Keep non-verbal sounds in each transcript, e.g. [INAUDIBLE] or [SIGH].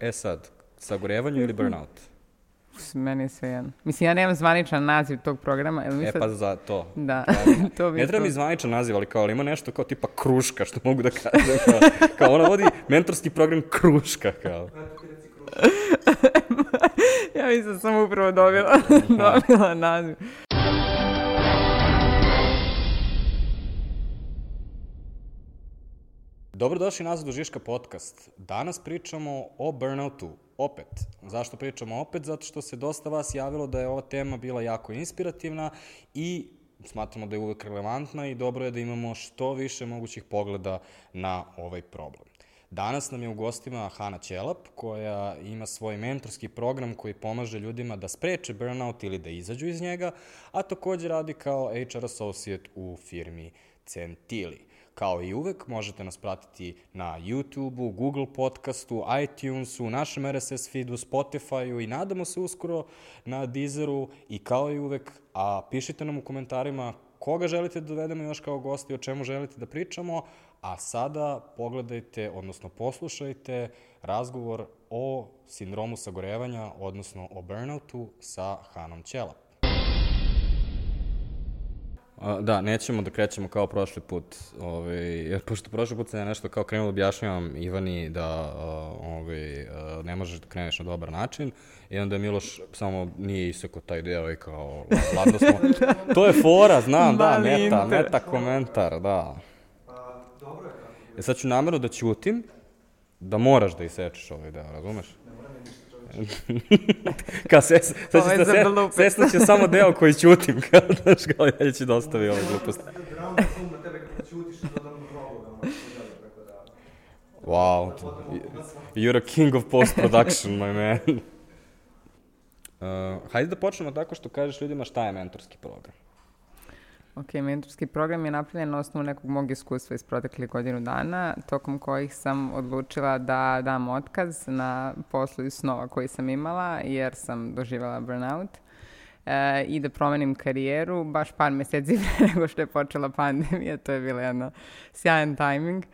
E sad, sagorevanje ili burnout? [LAUGHS] Meni je sve jedno. Mislim, ja nemam zvaničan naziv tog programa. Jel mi E sad- pa za to. Da, [LAUGHS] Da. to bi Ne treba to. mi zvaničan naziv, ali kao ali ima nešto kao tipa kruška, što mogu da kažem. Kao, kao ona vodi mentorski program kruška, kao. [LAUGHS] Ja mislim da sam upravo dobila, dobila naziv. Dobrodošli nazad u Žiška podcast. Danas pričamo o burnoutu. Opet. Zašto pričamo opet? Zato što se dosta vas javilo da je ova tema bila jako inspirativna i smatramo da je uvek relevantna i dobro je da imamo što više mogućih pogleda na ovaj problem. Danas nam je u gostima Hana Ćelap, koja ima svoj mentorski program koji pomaže ljudima da spreče burnout ili da izađu iz njega, a takođe radi kao HR associate u firmi Centili. Kao i uvek, možete nas pratiti na YouTube-u, Google podcastu, iTunesu, našem RSS feedu, Spotify-u i nadamo se uskoro na Deezeru i kao i uvek, a pišite nam u komentarima koga želite da dovedemo još kao gosti, o čemu želite da pričamo, a sada pogledajte, odnosno poslušajte razgovor o sindromu sagorevanja, odnosno o burnoutu sa Hanom Ćelap. A, da, nećemo da krećemo kao prošli put, ovaj, jer pošto prošli put sam ja nešto kao krenuo da objašnjavam Ivani da ovaj, ne možeš da kreneš na dobar način i onda je Miloš samo nije isekao taj deo i kao, ladno smo. [LAUGHS] to je fora, znam, da, meta, meta komentar, da. E sad ću namjerno da ćutim, da moraš da isečeš ovaj deo, razumeš? [LAUGHS] kao ses, sad Ovo je će za se, blooper. sesna će samo deo koji ćutim, [LAUGHS] kao, znaš, kao ja ću da ostavi ovaj glupost. Da da da... Wow, you're a king of post-production, my man. [LAUGHS] Uh, hajde da počnemo tako što kažeš ljudima šta je mentorski program. Ok, mentorski program je napravljen na osnovu nekog mog iskustva iz proteklih godinu dana, tokom kojih sam odlučila da dam otkaz na poslu iz snova koji sam imala, jer sam doživjela burnout. E, i da promenim karijeru baš par meseci [LAUGHS] pre nego što je počela pandemija, to je bilo jedno sjajan tajming.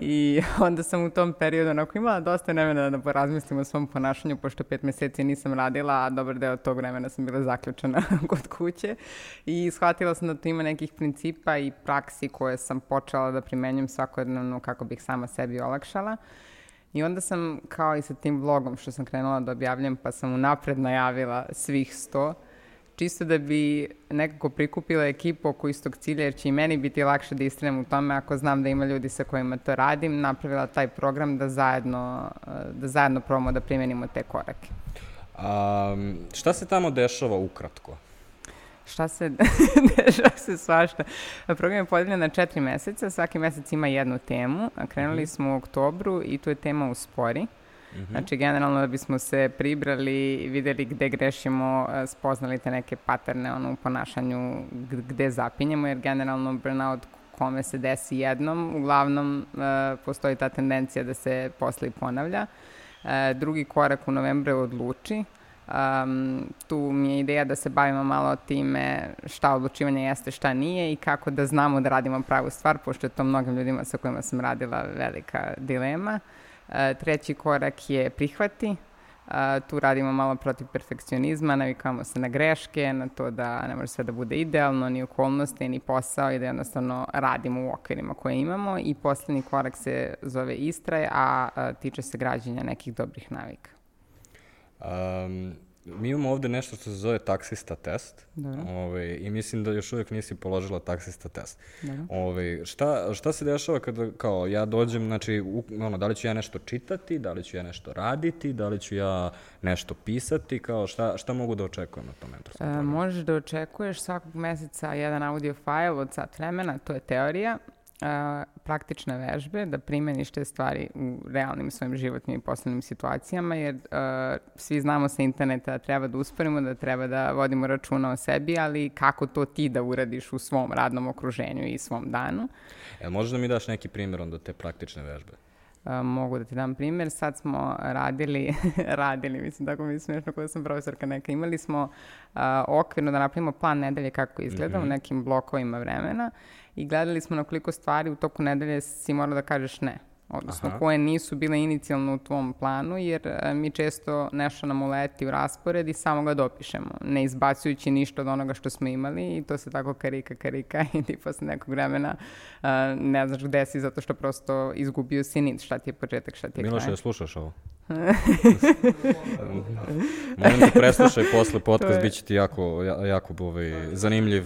I [LAUGHS] onda sam u tom periodu onako imala dosta vremena da porazmislim o svom ponašanju, pošto pet meseci nisam radila, a dobar deo tog vremena sam bila zaključana [LAUGHS] kod kuće. I shvatila sam da tu ima nekih principa i praksi koje sam počela da primenjam svakodnevno kako bih sama sebi olakšala. I onda sam, kao i sa tim vlogom što sam krenula da objavljam, pa sam unapred najavila svih sto, čisto da bi nekako prikupila ekipu oko istog cilja, jer će i meni biti lakše da istrajem u tome ako znam da ima ljudi sa kojima to radim, napravila taj program da zajedno, da zajedno probamo da primenimo te korake. Um, šta se tamo dešava ukratko? Šta se [LAUGHS] dešava se svašta. Program je podeljen na četiri meseca, svaki mesec ima jednu temu. Krenuli smo u oktobru i tu je tema uspori. Znači, generalno da bismo se pribrali, videli gde grešimo, eh, spoznali te neke paterne ono, u ponašanju, gde zapinjemo, jer generalno burnout kome se desi jednom, uglavnom eh, postoji ta tendencija da se posle i ponavlja. E, drugi korak u novembru je odluči. Um, tu mi je ideja da se bavimo malo time šta odlučivanje jeste, šta nije i kako da znamo da radimo pravu stvar, pošto je to mnogim ljudima sa kojima sam radila velika dilema. E, treći korak je prihvati. E, tu radimo malo protiv perfekcionizma, navikamo se na greške, na to da ne može sve da bude idealno, ni okolnosti, ni posao i da jednostavno radimo u okvirima koje imamo. I poslednji korak se zove istraj, a, a tiče se građenja nekih dobrih navika. Um, mi imamo ovde nešto što se zove taksista test. Dobro. Ove, I mislim da još uvek nisi položila taksista test. Dobro. Ove, šta, šta se dešava kada, kao, ja dođem, znači, u, ono, da li ću ja nešto čitati, da li ću ja nešto raditi, da li ću ja nešto pisati, kao, šta, šta mogu da očekujem na tom mentorskom E, možeš da očekuješ svakog meseca jedan audio file od sat vremena, to je teorija, praktične vežbe, da primeniš te stvari u realnim svojim životnim i poslovnim situacijama, jer e, svi znamo sa interneta da treba da usporimo, da treba da vodimo računa o sebi, ali kako to ti da uradiš u svom radnom okruženju i svom danu. E, možeš da mi daš neki primjer onda te praktične vežbe? Mogu da ti dam primjer. Sad smo radili, [LAUGHS] radili, mislim, tako mi je smiješno kada sam profesorka neka. Imali smo a, okvirno da napravimo plan nedelje kako izgleda u nekim blokovima vremena i gledali smo na koliko stvari u toku nedelje si morao da kažeš ne. Odnosno Aha. koje nisu bile inicijalno u tvom planu, jer e, mi često nešto nam uleti u raspored i samo ga dopišemo, ne izbacujući ništa od onoga što smo imali i to se tako karika, karika [LAUGHS] i ti posle nekog vremena e, ne znaš gde si zato što prosto izgubio si nit šta ti je početak, šta ti je Miloše, kraj. da slušaš ovo? [LAUGHS] Molim te preslušaj posle podcast, je- bit će ti jako, ja- jako ovaj, zanimljiv.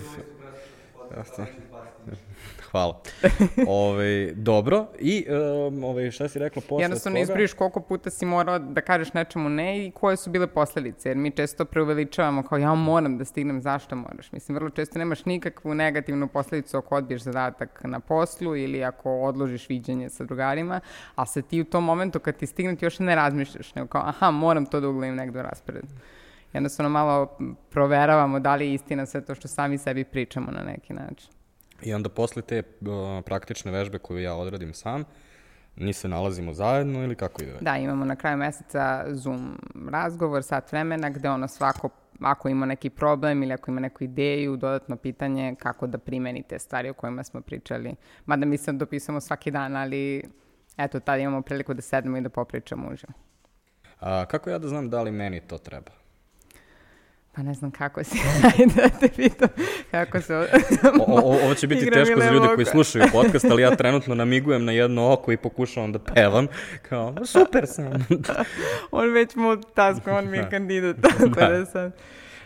Hvala. [LAUGHS] Ove, dobro, i um, ove, šta si rekla posle Jednostavno toga? izbriš koliko puta si morao da kažeš nečemu ne i koje su bile posledice, jer mi često preuveličavamo kao ja moram da stignem, zašto moraš? Mislim, vrlo često nemaš nikakvu negativnu posledicu ako odbiješ zadatak na poslu ili ako odložiš viđenje sa drugarima, a se ti u tom momentu kad ti stigne ti još ne razmišljaš, nego kao aha, moram to da uglavim negde u raspored. Jednostavno malo proveravamo da li je istina sve to što sami sebi pričamo na neki način. I onda posle te uh, praktične vežbe koju ja odradim sam, ni se nalazimo zajedno ili kako ide? Da, imamo na kraju meseca Zoom razgovor, sat vremena, gde ono svako, ako ima neki problem ili ako ima neku ideju, dodatno pitanje kako da primeni te stvari o kojima smo pričali. Mada mi se dopisamo svaki dan, ali eto, tada imamo priliku da sednemo i da popričamo uživo. A, kako ja da znam da li meni to treba? Pa ne znam kako si, [LAUGHS] ajde da te pitam kako se... O, [LAUGHS] o, ovo će biti teško za ljude koji slušaju podcast, ali ja [LAUGHS] trenutno namigujem na jedno oko i pokušavam da pevam. Kao, super sam. on već mu tasko, on mi je Da. kandidat, tako Da. sam...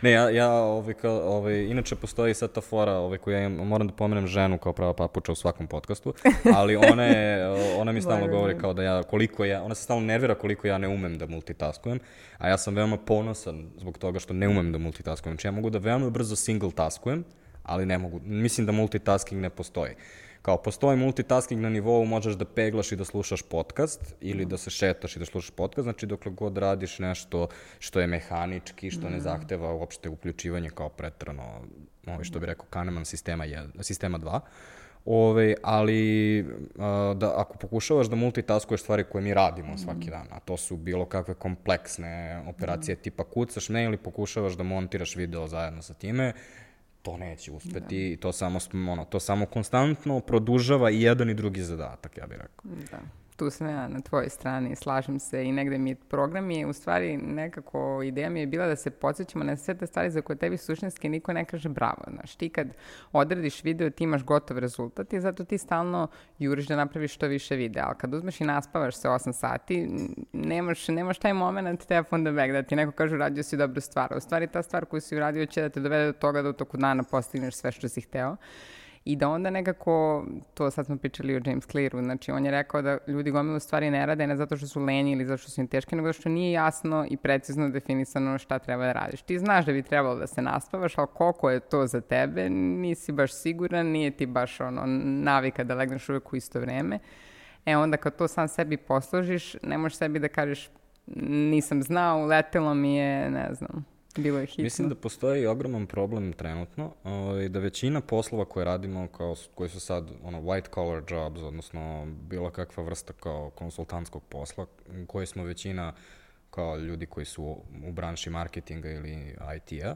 Ne, ja, ja ovaj, kao, ovaj, inače postoji sad ta fora ovaj, koju ja imam, moram da pomenem ženu kao prava papuča u svakom podcastu, ali ona, je, ona mi stalno Blago govori kao da ja, koliko ja, ona se stalno nervira koliko ja ne umem da multitaskujem, a ja sam veoma ponosan zbog toga što ne umem da multitaskujem. Znači ja mogu da veoma brzo single taskujem, ali ne mogu, mislim da multitasking ne postoji. Kao postoji multitasking na nivou, možeš da peglaš i da slušaš podcast ili da se šetaš i da slušaš podcast, znači dokle god radiš nešto što je mehanički, što ne zahteva uopšte uključivanje kao pretrano, ovaj, što bi rekao Kahneman sistema, jed, sistema 2, Ove, ali a, da, ako pokušavaš da multitaskuješ stvari koje mi radimo svaki dan, a to su bilo kakve kompleksne operacije tipa kucaš mail i pokušavaš da montiraš video zajedno sa time, to neće uspeti i to samo, ono, to samo konstantno produžava i jedan i drugi zadatak, ja bih rekao. Da. Tu sam ja na tvojoj strani, slažem se i negde mi program je u stvari nekako, ideja mi je bila da se podsjećamo na sve te stvari za koje tebi suštinski niko ne kaže bravo. Znaš, ti kad odradiš video ti imaš gotov rezultat i zato ti stalno juriš da napraviš što više videa, ali kad uzmeš i naspavaš se 8 sati, nemaš, nemaš taj moment telefon da back, da ti neko kaže uradio si dobru stvar. U stvari ta stvar koju si uradio će da te dovede do toga da u toku dana postigneš sve što si hteo. I da onda nekako, to sad smo pričali o James Clearu, znači on je rekao da ljudi gomilu stvari ne rade ne zato što su lenji ili zato što su im teške, nego zato što nije jasno i precizno definisano šta treba da radiš. Ti znaš da bi trebalo da se naspavaš, ali koliko je to za tebe, nisi baš siguran, nije ti baš ono navika da legneš uvek u isto vreme. E onda kad to sam sebi posložiš, ne možeš sebi da kažeš nisam znao, uletelo mi je, ne znam, bilo je hitno. Mislim da postoji ogroman problem trenutno, ovaj, da većina poslova koje radimo, kao, koji su sad ono, white collar jobs, odnosno bilo kakva vrsta kao konsultantskog posla, koji smo većina kao ljudi koji su u, u branši marketinga ili IT-a,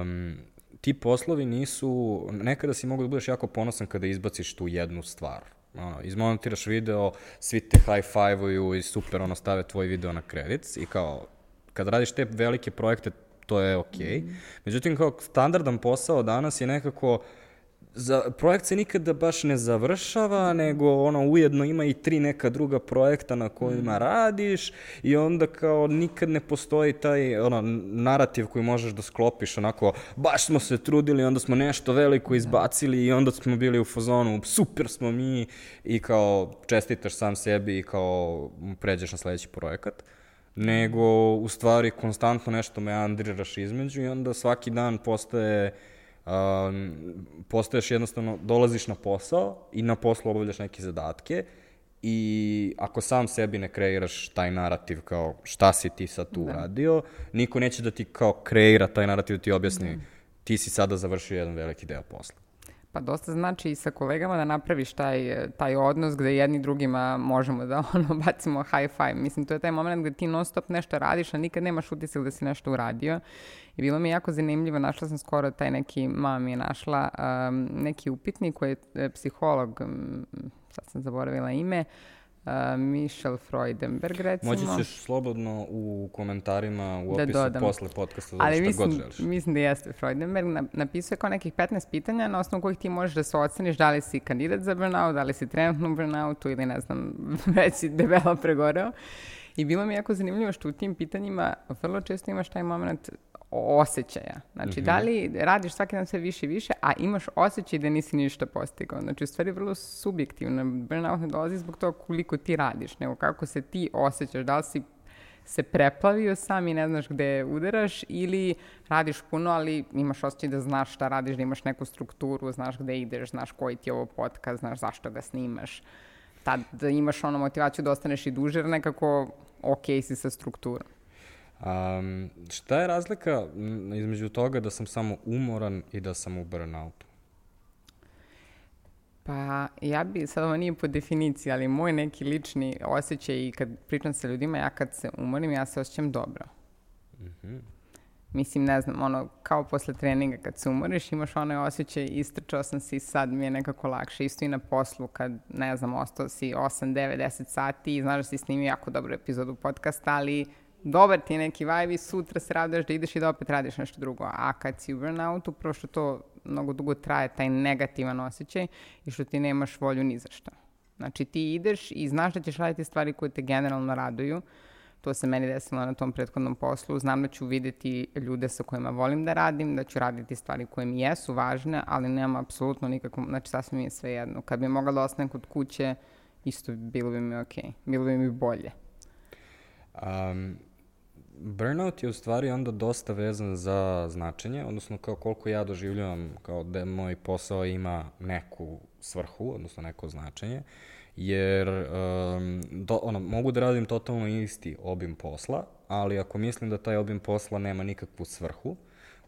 um, ti poslovi nisu, nekada si mogu da budeš jako ponosan kada izbaciš tu jednu stvar. Ono, izmontiraš video, svi te high-five-uju i super ono stave tvoj video na credits i kao kad radiš te velike projekte, to je okej. Okay. Međutim, kao standardan posao danas je nekako za, projekt se nikada baš ne završava, nego ono ujedno ima i tri neka druga projekta na kojima radiš i onda kao nikad ne postoji taj ono, narativ koji možeš da sklopiš onako, baš smo se trudili, onda smo nešto veliko izbacili i onda smo bili u fazonu, super smo mi i kao čestitaš sam sebi i kao pređeš na sledeći projekat nego u stvari konstantno nešto meandriraš između i onda svaki dan postaje um, postaješ jednostavno, dolaziš na posao i na poslu obavljaš neke zadatke i ako sam sebi ne kreiraš taj narativ kao šta si ti sad tu uradio, niko neće da ti kao kreira taj narativ da ti objasni ti si sada završio jedan veliki deo posla. Pa dosta znači i sa kolegama da napraviš taj, taj odnos gde jedni drugima možemo da [LAUGHS] ono, bacimo high five. Mislim, to je taj moment gde ti non stop nešto radiš, a nikad nemaš utisak da si nešto uradio. I bilo mi je jako zanimljivo, našla sam skoro taj neki, mama mi je našla, um, neki upitnik koji je e, psiholog, sad sam zaboravila ime, Michelle Freudenberg, recimo. Moći ćeš slobodno u komentarima, u Da opisu dodam. posle podcasta da Ali mislim, god želiš. mislim da jeste Freudenberg. Na, napisao je kao nekih 15 pitanja na osnovu kojih ti možeš da se oceniš da li si kandidat za burnout, da li si trenutno u burnoutu ili ne znam, [LAUGHS] već si debelo pregoreo. I bilo mi jako zanimljivo što u tim pitanjima vrlo često imaš taj moment osjećaja. Znači, da li radiš svaki dan sve više i više, a imaš osjećaj da nisi ništa postigao. Znači, u stvari je vrlo subjektivno. Burnout ne dolazi zbog toga koliko ti radiš, nego kako se ti osjećaš. Da li si se preplavio sam i ne znaš gde udaraš ili radiš puno, ali imaš osjećaj da znaš šta radiš, da imaš neku strukturu, znaš gde ideš, znaš koji ti je ovo podcast, znaš zašto ga snimaš. Tad imaš ono motivaciju da ostaneš i duže, nekako ok si sa strukturom. Um, šta je razlika između toga da sam samo umoran i da sam u burnoutu? Pa ja bi, sad ovo nije po definiciji, ali moj neki lični osjećaj i kad pričam sa ljudima, ja kad se umorim, ja se osjećam dobro. Mislim, ne znam, ono, kao posle treninga kad se umoriš, imaš onaj osjećaj, istrčao sam se i sad mi je nekako lakše. Isto i na poslu kad, ne znam, ostao si 8, 9, 10 sati i znaš da si snimio jako dobru epizodu podcasta, ali dobar ti je neki vibe i sutra se raduješ da ideš i da opet radiš nešto drugo. A kad si u burnoutu, prvo što to mnogo dugo traje, taj negativan osjećaj i što ti nemaš volju ni za šta. Znači ti ideš i znaš da ćeš raditi stvari koje te generalno raduju, to se meni desilo na tom prethodnom poslu. Znam da ću videti ljude sa kojima volim da radim, da ću raditi stvari koje mi jesu važne, ali nemam apsolutno nikakvom, znači sasvim je sve jedno. Kad bi mogla da ostanem kod kuće, isto bilo bi mi okej, bilo bi mi bolje. Um, burnout je u stvari onda dosta vezan za značenje, odnosno kao koliko ja doživljavam kao da moj posao ima neku svrhu, odnosno neko značenje, jer um, do, ono, mogu da radim totalno isti obim posla, ali ako mislim da taj obim posla nema nikakvu svrhu,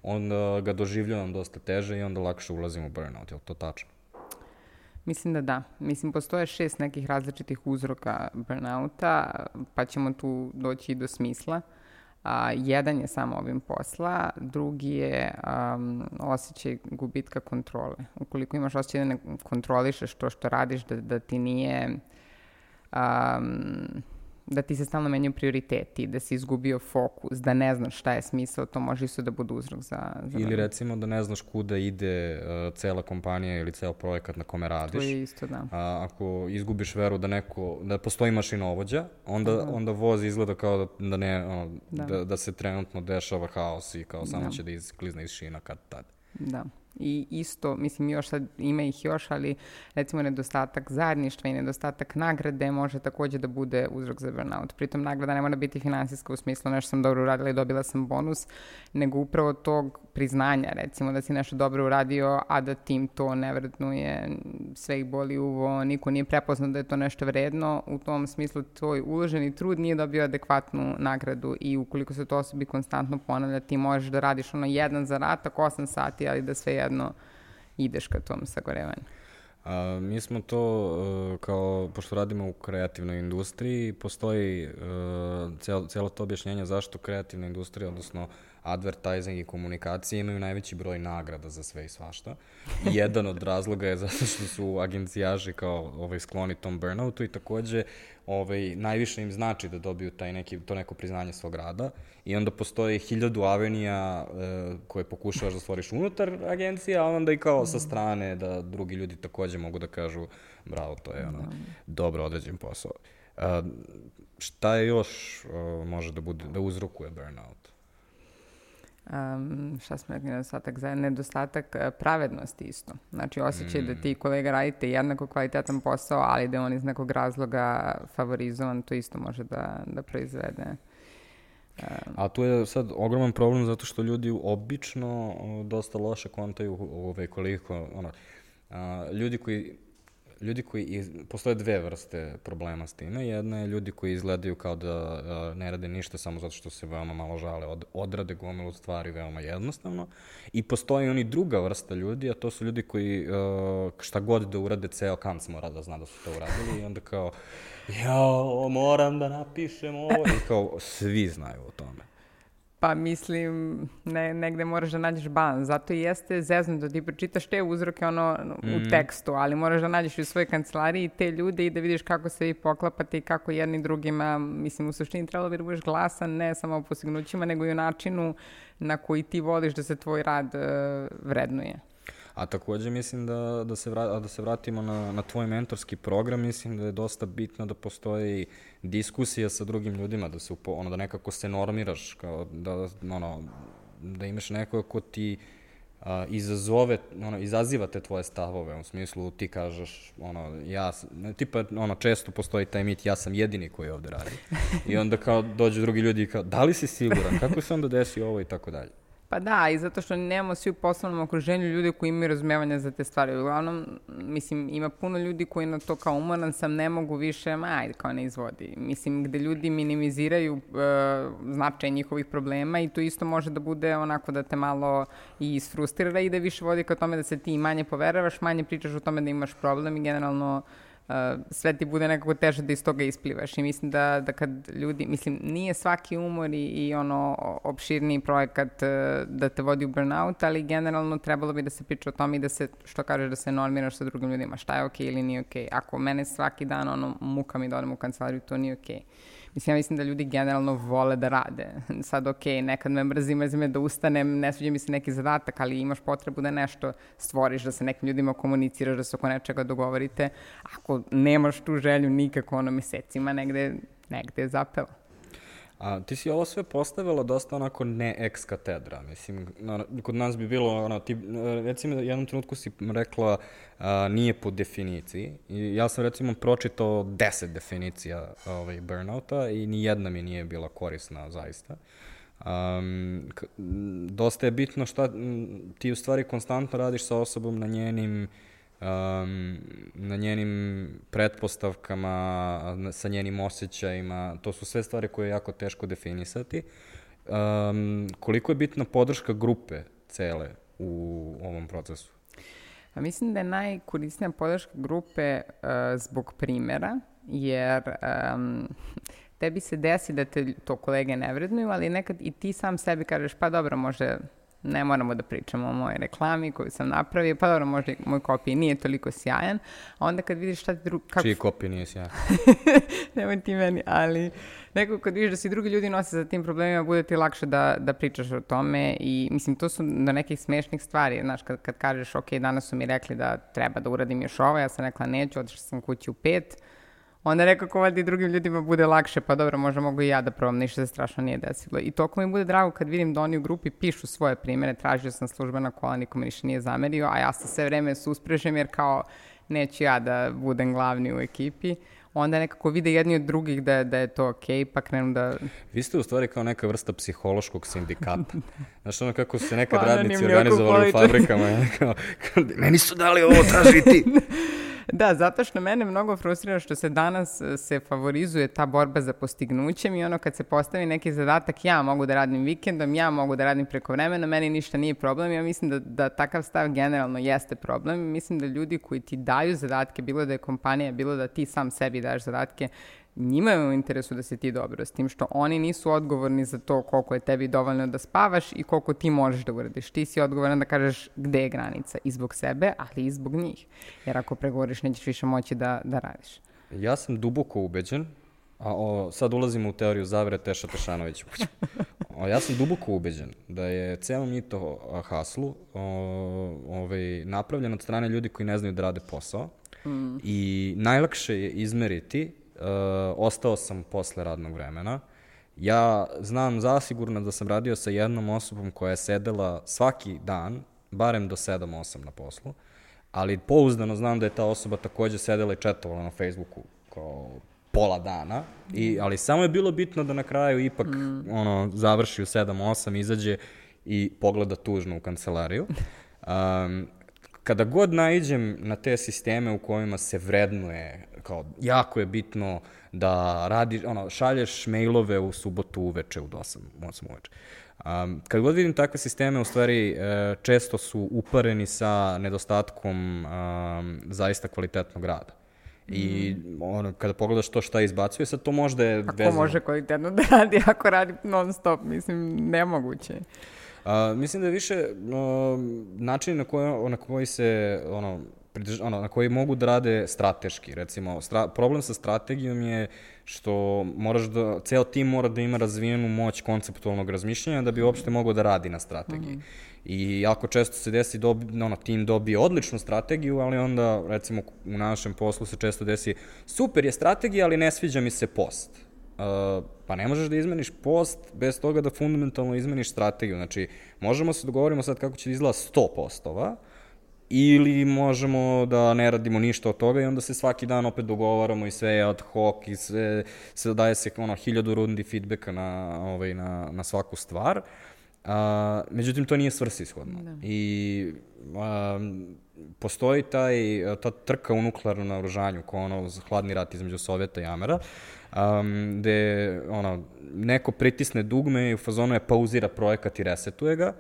onda ga doživljavam dosta teže i onda lakše ulazim u burnout, je li to tačno? Mislim da da. Mislim, postoje šest nekih različitih uzroka burnouta, pa ćemo tu doći i do smisla. A, jedan je samo ovim posla, drugi je um, osjećaj gubitka kontrole. Ukoliko imaš osjećaj da ne kontrolišeš to što radiš, da, da ti nije... Um, da ti se stalno menjaju prioriteti, da si izgubio fokus, da ne znaš šta je smisao, to može isto da bude uzrok za... za Ili recimo da ne znaš kuda ide uh, cela kompanija ili ceo projekat na kome radiš. To je isto, da. A, ako izgubiš veru da neko, da postoji mašinovođa, onda, onda voz izgleda kao da, da ne, ono, Da. da. Da, se trenutno dešava haos i kao samo Da. će da isklizne iz šina kad tad. Da. I isto, mislim, još sad ima ih još, ali recimo nedostatak zajedništva i nedostatak nagrade može takođe da bude uzrok za burnout. Pritom nagrada ne mora biti finansijska u smislu nešto sam dobro uradila i dobila sam bonus, nego upravo tog priznanja, recimo da si nešto dobro uradio, a da tim to ne vrednuje, sve ih boli uvo, niko nije prepoznao da je to nešto vredno, u tom smislu tvoj uloženi trud nije dobio adekvatnu nagradu i ukoliko se to osobi konstantno ponavlja, ti možeš da radiš ono jedan zadatak, 8 sati, ali da svejedno ideš ka tom sagorevanju. A, mi smo to, uh, kao, pošto radimo u kreativnoj industriji, postoji uh, celo, celo to objašnjenje zašto kreativna industrija, odnosno advertising i komunikacije imaju najveći broj nagrada za sve i svašta. Jedan od razloga je zato što su agencijaži kao ovaj, skloni tom burnoutu i takođe ovaj, najviše im znači da dobiju taj neki, to neko priznanje svog rada i onda postoji hiljadu avenija e, koje pokušavaš da stvoriš unutar agencije, a onda i kao sa strane da drugi ljudi takođe mogu da kažu bravo, to je ono, dobro određen posao. A, šta je još o, može da bude, da uzrokuje burnout? Um, šta smo rekli, nedostatak za nedostatak e, pravednosti isto. Znači, osjećaj da ti kolega radite jednako kvalitetan posao, ali da je on iz nekog razloga favorizovan, to isto može da, da proizvede. A tu je sad ogroman problem zato što ljudi obično o, dosta loše kontaju ove koliko ono a, ljudi koji ljudi koji iz, postoje dve vrste problema s time. Jedna je ljudi koji izgledaju kao da a, ne rade ništa samo zato što se veoma malo žale, od, odrade gomilu stvari veoma jednostavno. I postoji oni druga vrsta ljudi, a to su ljudi koji a, šta god da urade, ceo kanc mora da zna da su to uradili i onda kao jao, moram da napišem ovo. I kao, svi znaju o tome. Pa mislim, ne, negde moraš da nađeš balans. Zato i jeste zezno da ti pročitaš te uzroke ono u Mhm. tekstu, ali moraš da nađeš u svojoj kancelariji te ljude i da vidiš kako se vi poklapate i kako jedni drugima, mislim, u suštini trebalo bi da budeš glasan ne samo o postignućima, nego i o načinu na koji ti voliš da se tvoj rad e, vrednuje. A takođe mislim da, da, se, vra, da se vratimo na, na tvoj mentorski program, mislim da je dosta bitno da postoji diskusija sa drugim ljudima, da se upo, ono, da nekako se normiraš, kao da, ono, da imaš nekoga ko ti a, izazove, ono, izaziva te tvoje stavove, u smislu ti kažeš, ono, ja, tipa, ono, često postoji taj mit, ja sam jedini koji ovde radi. I onda kao dođu drugi ljudi i kao, da li si siguran, kako se onda desi ovo i tako dalje. Pa da, i zato što nemamo svi u poslovnom okruženju ljude koji imaju razumevanja za te stvari. Uglavnom, mislim, ima puno ljudi koji na to kao umoran sam, ne mogu više, ma ajde, kao ne izvodi. Mislim, gde ljudi minimiziraju uh, značaj njihovih problema i to isto može da bude onako da te malo i isfrustrira i da više vodi ka tome da se ti manje poveravaš, manje pričaš o tome da imaš problem i generalno sve ti bude nekako teže da iz toga isplivaš i mislim da, da kad ljudi, mislim, nije svaki umor i, i ono o- opširniji projekat uh, da te vodi u burnout, ali generalno trebalo bi da se priča o tome i da se, što kažeš, da se normiraš sa drugim ljudima, šta je okej ili nije okej. Ako mene svaki dan ono muka mi da odem u kancelariju, to nije okej. Mislim, ja mislim da ljudi generalno vole da rade. [LAUGHS] Sad, ok, nekad me mrzi, mrzi me da ustanem, ne sviđa mi se neki zadatak, ali imaš potrebu da nešto stvoriš, da se nekim ljudima komuniciraš, da se oko nečega dogovorite. Ako nemaš tu želju nikako, ono, mesecima, negde, negde je zapela. A ti si ovo sve postavila dosta onako ne ex katedra, mislim, na, kod nas bi bilo, ono, ti, recimo, jednom trenutku si rekla a, nije po definiciji, i ja sam recimo pročitao deset definicija ovaj, burnouta i ni jedna mi nije bila korisna, zaista. Um, dosta je bitno šta ti u stvari konstantno radiš sa osobom na njenim um, na njenim pretpostavkama, sa njenim osjećajima, to su sve stvari koje je jako teško definisati. Um, koliko je bitna podrška grupe cele u ovom procesu? A mislim da je najkorisnija podrška grupe uh, zbog primera, jer um, tebi se desi da te to kolege ne vrednuju, ali nekad i ti sam sebi kažeš, pa dobro, može ne moramo da pričamo o mojoj reklami koju sam napravio, pa dobro, možda moj kopij nije toliko sjajan, a onda kad vidiš šta ti drugi... Kako, Čiji kopij nije sjajan? [LAUGHS] nemoj ti meni, ali nekako kad vidiš da se drugi ljudi nose sa tim problemima, bude ti lakše da, da pričaš o tome i mislim, to su do nekih smešnih stvari, znaš, kad, kad kažeš, ok, danas su mi rekli da treba da uradim još ovo, ja sam rekla neću, otišla sam kući u pet, onda nekako valjda i drugim ljudima bude lakše, pa dobro, možda mogu i ja da probam, ništa se strašno nije desilo. I toliko mi bude drago kad vidim da oni u grupi pišu svoje primere, tražio sam službena kola, nikome ništa nije zamerio, a ja se sve vreme susprežem jer kao neću ja da budem glavni u ekipi. Onda nekako vide jedni od drugih da, da je to okej, pa krenu da... Vi ste u stvari kao neka vrsta psihološkog sindikata. [LAUGHS] Znaš ono kako su se nekad Pa, radnici organizovali u fabrikama. [LAUGHS] Kao, kao, meni su dali ovo, traži ti. [LAUGHS] Da, zato što mene mnogo frustrira što se danas e, se favorizuje ta borba za postignućem i ono kad se postavi neki zadatak, ja mogu da radim vikendom, ja mogu da radim preko vremena, meni ništa nije problem. Ja mislim da, da takav stav generalno jeste problem. Mislim da ljudi koji ti daju zadatke, bilo da je kompanija, bilo da ti sam sebi daješ zadatke, njima je u interesu da se ti dobro, s tim što oni nisu odgovorni za to koliko je tebi dovoljno da spavaš i koliko ti možeš da uradiš. Ti si odgovoran da kažeš gde je granica i zbog sebe, ali i zbog njih. Jer ako pregovoriš, nećeš više moći da, da radiš. Ja sam duboko ubeđen, a o, sad ulazimo u teoriju zavere Teša Tešanovića. O, ja sam duboko ubeđen da je ceo mito a, haslu o, ovaj, napravljen od strane ljudi koji ne znaju da rade posao mm. i najlakše je izmeriti uh, ostao sam posle radnog vremena. Ja znam zasigurno da sam radio sa jednom osobom koja je sedela svaki dan, barem do 7-8 na poslu, ali pouzdano znam da je ta osoba takođe sedela i četovala na Facebooku kao pola dana, i, ali samo je bilo bitno da na kraju ipak mm. ono, završi u 7-8, izađe i pogleda tužno u kancelariju. Um, kada god naiđem na te sisteme u kojima se vrednuje, kao jako je bitno da radi, ono, šalješ mailove u subotu uveče u 8, 8 uveče. Um, kad god vidim takve sisteme, u stvari e, često su upareni sa nedostatkom um, zaista kvalitetnog rada. I ono, kada pogledaš to šta izbacuje, sad to možda je Ako vezano. može kvalitetno da radi, [LAUGHS] ako radi non stop, mislim, nemoguće. A, mislim da je više no, način na koji, na koji se ono, ono, na koji mogu da rade strateški. Recimo, stra, problem sa strategijom je što moraš da, ceo tim mora da ima razvijenu moć konceptualnog razmišljanja da bi uopšte mogao da radi na strategiji. Mm -hmm. I jako često se desi dobi, ono, tim dobije odličnu strategiju, ali onda, recimo, u našem poslu se često desi super je strategija, ali ne sviđa mi se post. Uh, pa ne možeš da izmeniš post bez toga da fundamentalno izmeniš strategiju. Znači, možemo se dogovorimo sad kako će da izgleda 100 postova, ili možemo da ne radimo ništa od toga i onda se svaki dan opet dogovaramo i sve je ad hoc i sve, sve daje se ono hiljadu rundi feedbacka na, ovaj, na, na svaku stvar. A, međutim, to nije svrsishodno. Da. I a, postoji taj, ta trka u nuklearnom naoružanju, kao ono hladni rat između Sovjeta i Amera, um, gde ono, neko pritisne dugme i u fazonu je pauzira projekat i resetuje ga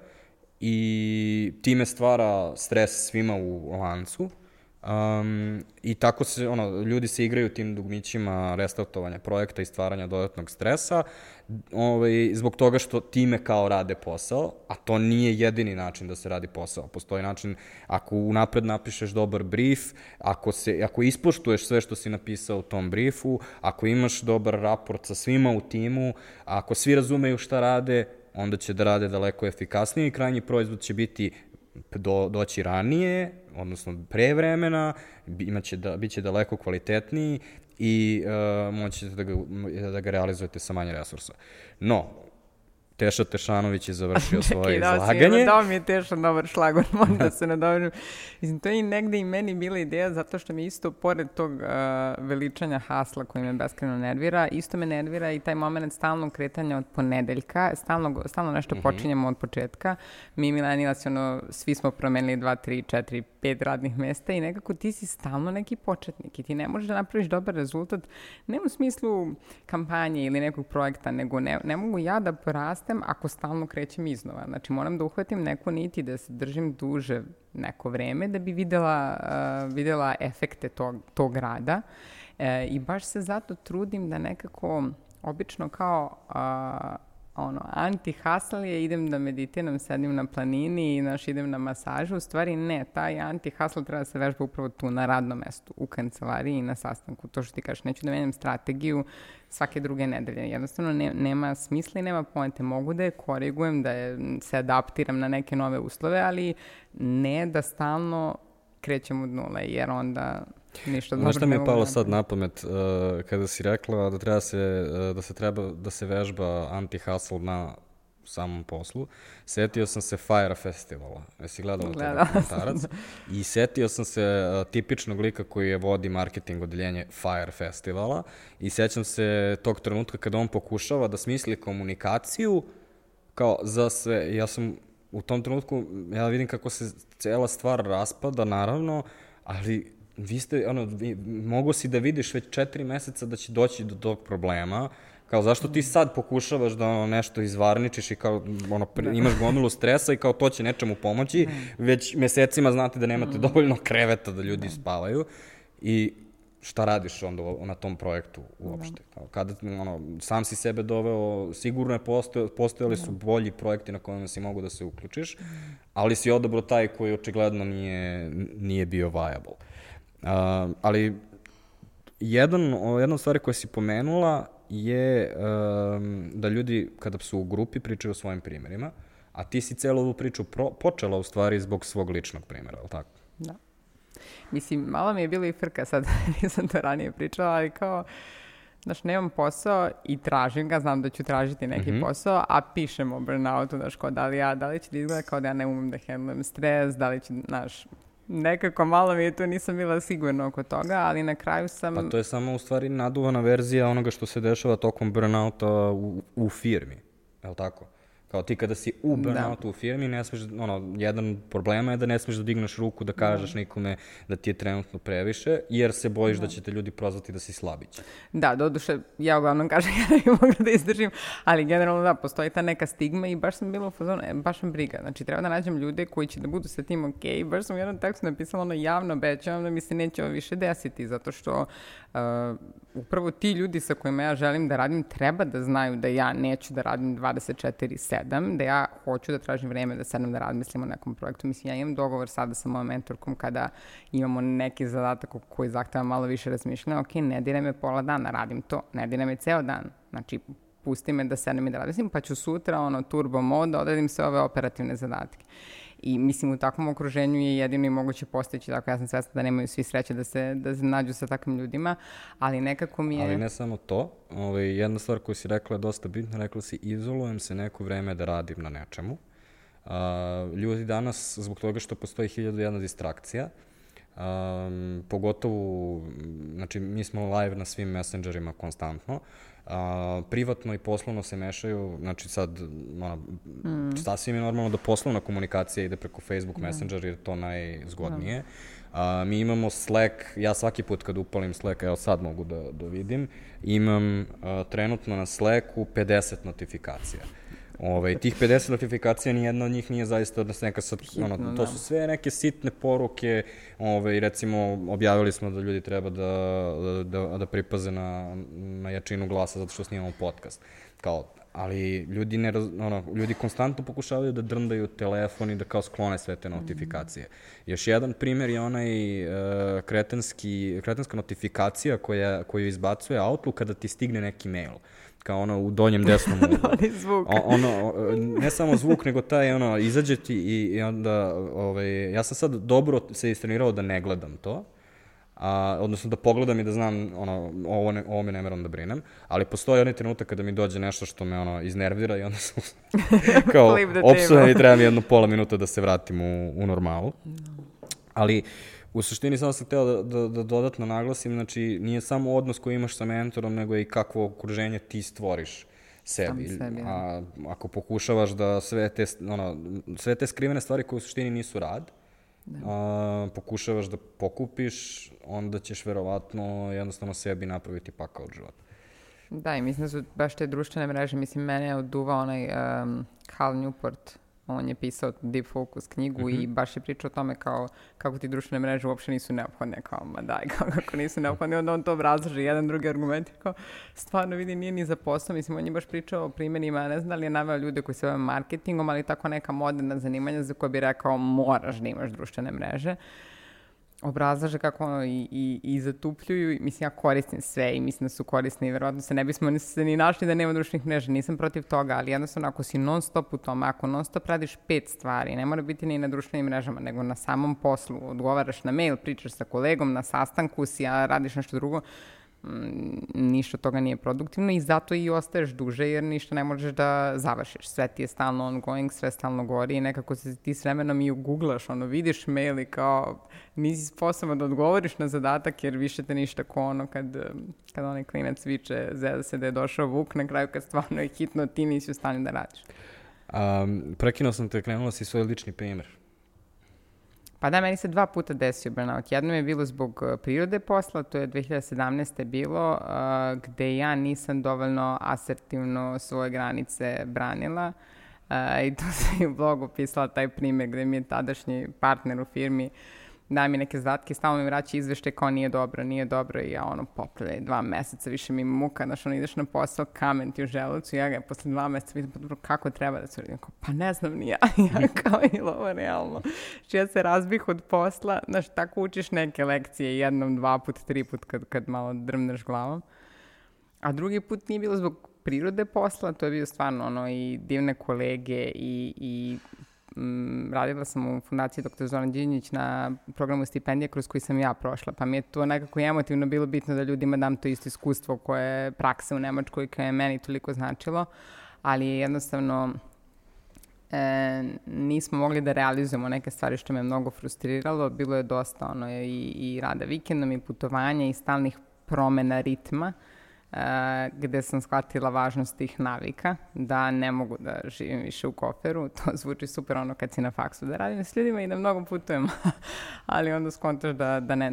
i time stvara stres svima u lancu. Um, I tako se, ono, ljudi se igraju tim dugmićima restartovanja projekta i stvaranja dodatnog stresa, ovaj, zbog toga što time kao rade posao, a to nije jedini način da se radi posao. Postoji način, ako unapred napišeš dobar brief, ako, se, ako ispoštuješ sve što si napisao u tom briefu, ako imaš dobar raport sa svima u timu, ako svi razumeju šta rade, onda će da rade daleko efikasnije i krajnji proizvod će biti do, doći ranije, odnosno pre vremena, imaće da, bit će daleko kvalitetniji i uh, moći da ga, da ga realizujete sa manje resursa. No, Teša Tešanović je završio [LAUGHS] svoje Čekaj, izlaganje. Da, mi je Teša dobar šlagor, [LAUGHS] moram da [LAUGHS] se nadobrim. Mislim, to je i negde i meni bila ideja, zato što mi isto, pored tog uh, veličanja hasla koji me beskreno nervira, isto me nervira i taj moment stalnog kretanja od ponedeljka, stalno, stalno nešto mm -hmm. počinjemo od početka. Mi milenijasi, ono, svi smo promenili 2, 3, 4, pet radnih mesta i nekako ti si stalno neki početnik i ti ne možeš da napraviš dobar rezultat, ne u smislu kampanje ili nekog projekta, nego ne, ne mogu ja da porastem ako stalno krećem iznova. Znači moram da uhvatim neku niti, da se držim duže neko vreme da bi videla, uh, videla efekte tog, tog rada e, i baš se zato trudim da nekako obično kao uh, ono, anti-hustle je idem da meditiram, sedim na planini i naš idem na masažu. U stvari ne, taj anti-hustle treba da se vežba upravo tu na radnom mestu, u kancelariji i na sastanku. To što ti kažeš, neću da menjam strategiju svake druge nedelje. Jednostavno ne, nema smisla i nema poente. Mogu da je korigujem, da je, se adaptiram na neke nove uslove, ali ne da stalno krećem od nule, jer onda Ništa Znaš šta mi je palo sad na pamet uh, kada si rekla da treba se, uh, da se treba da se vežba anti-hustle na samom poslu. Setio sam se Fire Festivala. Jesi gledala to dokumentarac? I setio sam se uh, tipičnog lika koji je vodi marketing odeljenje Fire Festivala i sećam se tog trenutka kada on pokušava da smisli komunikaciju kao za sve. Ja sam u tom trenutku, ja vidim kako se cela stvar raspada, naravno, ali vi ste, ono, vi, mogo si da vidiš već četiri meseca da će doći do tog problema, kao zašto ti sad pokušavaš da ono nešto izvarničiš i kao ono da. imaš gomilu stresa i kao to će nečemu pomoći, da. već mesecima znate da nemate mm. dovoljno kreveta da ljudi da. spavaju i šta radiš onda na tom projektu uopšte. Da. Kada ono, sam si sebe doveo, sigurno je postoje, postojali su bolji projekti na kojima si mogu da se uključiš, ali si odabro taj koji očigledno nije, nije bio viable. Uh, ali jedan, jedna stvar koja si pomenula je um, da ljudi kada su u grupi pričaju o svojim primjerima, a ti si celu ovu priču pro, počela u stvari zbog svog ličnog primjera, ali tako? Da. Mislim, malo mi je bilo i frka sad, [LAUGHS] nisam to ranije pričala, ali kao, znaš, nemam posao i tražim ga, znam da ću tražiti neki mm -hmm. posao, a pišem o burnoutu, znaš, kao da li ja, da li će da izgleda kao da ja ne umem da handlujem stres, da li će, znaš, nekako malo mi je tu, nisam bila sigurna oko toga, ali na kraju sam... Pa to je samo u stvari naduvana verzija onoga što se dešava tokom burnouta u, u firmi, je li tako? Kao ti kada si u burnoutu da. u firmi, ne smeš, ono, jedan problema je da ne smeš da digneš ruku, da kažeš da. nikome da ti je trenutno previše, jer se bojiš da, da će te ljudi prozvati da si slabić. Da, doduše, ja uglavnom kažem, [LAUGHS] ja ne bih mogla da izdržim, ali generalno da, postoji ta neka stigma i baš sam bila u fazonu, e, baš me briga. Znači, treba da nađem ljude koji će da budu sa tim ok, baš sam u jednom tekstu napisala ono javno obećavam da mi se neće ovo više desiti, zato što uh, upravo ti ljudi sa kojima ja želim da radim treba da znaju da ja neću da radim 24-7, da ja hoću da tražim vreme da sedem da razmislim o nekom projektu. Mislim, ja imam dogovor sada sa mojom mentorkom kada imamo neki zadatak koji zahteva malo više razmišljanja. Ok, ne dire me pola dana, radim to. Ne dire me ceo dan. Znači, pusti me da sedem i da radim, pa ću sutra, ono, turbo mod, odradim sve ove operativne zadatke. I mislim u takvom okruženju je jedino i moguće postići, tako. Ja sam svesna da nemaju svi sreće da se, da se nađu sa takvim ljudima, ali nekako mi je... Ali ne samo to, ovaj, jedna stvar koju si rekla je dosta bitna, rekla si izolujem se neko vreme da radim na nečemu. Uh, ljudi danas, zbog toga što postoji hiljadu jedna distrakcija, um, pogotovo, znači mi smo live na svim messengerima konstantno, a, privatno i poslovno se mešaju, znači sad, ono, mm. sasvim je normalno da poslovna komunikacija ide preko Facebook mm. Messenger jer je to najzgodnije. Mm. A, mi imamo Slack, ja svaki put kad upalim Slack, evo sad mogu da, da vidim, imam a, trenutno na Slacku 50 notifikacija. Ove, tih 50 notifikacija, nijedna od njih nije zaista od neka sad, Hitno, ono, to da. su sve neke sitne poruke, ove, recimo, objavili smo da ljudi treba da, da, da, da pripaze na, na jačinu glasa zato što snimamo podcast. Kao, ali ljudi, ne, ono, ljudi konstantno pokušavaju da drndaju telefon i da kao sklone sve te notifikacije. Mm. Još jedan primer je onaj uh, kretenski, kretenska notifikacija koja, koju izbacuje Outlook kada ti stigne neki mail. Uh, kao ono u donjem desnom [LAUGHS] Ali zvuk. O, ono, ne samo zvuk, nego taj, ono, izađe ti i, i onda, ovaj, ja sam sad dobro se istrenirao da ne gledam to, a, odnosno da pogledam i da znam, ono, ovo, ne, ovo me ne meram da brinem, ali postoji onaj trenutak kada mi dođe nešto što me, ono, iznervira i onda sam [LAUGHS] kao opsujem i treba mi jedno pola minuta da se vratim u, u normalu. Ali, uh, U suštini samo sam hteo da, da, da dodatno naglasim, znači nije samo odnos koji imaš sa mentorom, nego i kakvo okruženje ti stvoriš sebi. sebi da. A, ako pokušavaš da sve te, ono, sve te skrivene stvari koje u suštini nisu rad, da. a, pokušavaš da pokupiš, onda ćeš verovatno jednostavno sebi napraviti pakao od života. Da, i mislim da su baš te društvene mreže, mislim, mene je oduvao onaj um, Hal Newport, on je pisao Deep Focus knjigu mm -hmm. i mhm. baš je pričao o tome kao kako ti društvene mreže uopšte nisu neophodne, kao ma daj, kao kako nisu neophodne, onda on to obrazloži, jedan drugi argument, kao stvarno vidi nije ni za posao, mislim, on je baš pričao o primjerima, ne znam da li je naveo ljude koji se bave marketingom, ali tako neka moderna zanimanja za koje bi rekao moraš da imaš društvene mreže. Uh, obrazlaže kako i, i, i zatupljuju. Mislim, ja koristim sve i mislim da su korisni i verovatno se ne bismo se ni našli da nema društvenih mreža. Nisam protiv toga, ali jednostavno ako si non stop u tome, ako non stop radiš pet stvari, ne mora biti ni na društvenim mrežama, nego na samom poslu, odgovaraš na mail, pričaš sa kolegom, na sastanku si, a radiš nešto drugo, ništa od toga nije produktivno i zato i ostaješ duže jer ništa ne možeš da završiš. Sve ti je stalno ongoing, sve stalno gori i nekako se ti s vremenom i uguglaš, ono, vidiš mail i kao nisi sposoban da odgovoriš na zadatak jer više te ništa ko ono kad, kad onaj klinac viče zeda se da je došao Vuk na kraju kad stvarno je hitno ti nisi u stanju da radiš. Um, prekinuo sam te, krenula si svoj lični primer. Pa da, meni se dva puta desio burnout. Jednom je bilo zbog uh, prirode posla, to je 2017. bilo, uh, gde ja nisam dovoljno asertivno svoje granice branila. Uh, I to sam i u blogu pisala taj primer gde mi je tadašnji partner u firmi uh, daje mi neke zadatke, stalno mi vraća izvešte kao nije dobro, nije dobro i ja ono popravljaj dva meseca, više mi muka, znaš ono ideš na posao, kamen ti u želucu, ja ga posle dva meseca vidim, pa kako treba da se uradim, kao, pa ne znam ni ja, [LAUGHS] kao i ovo realno. Što ja se razbih od posla, znaš, tako učiš neke lekcije jednom, dva put, tri put kad, kad malo drmneš glavom. A drugi put nije bilo zbog prirode posla, to je bio stvarno ono i divne kolege i, i m, radila sam u fundaciji dr. Zoran Đinjić na programu stipendije kroz koji sam ja prošla, pa mi je to nekako emotivno bilo bitno da ljudima dam to isto iskustvo koje je praksa u Nemačkoj koje je meni toliko značilo, ali je jednostavno e, nismo mogli da realizujemo neke stvari što me mnogo frustriralo. Bilo je dosta ono, i, i rada vikendom i putovanja i stalnih promena ritma gde sam shvatila važnost tih navika, da ne mogu da živim više u koferu. [LAUGHS] To zvuči super ono kad si na faksu, da radim s ljudima i da mnogo putujem. [LAUGHS] Ali onda skontaš da, da ne,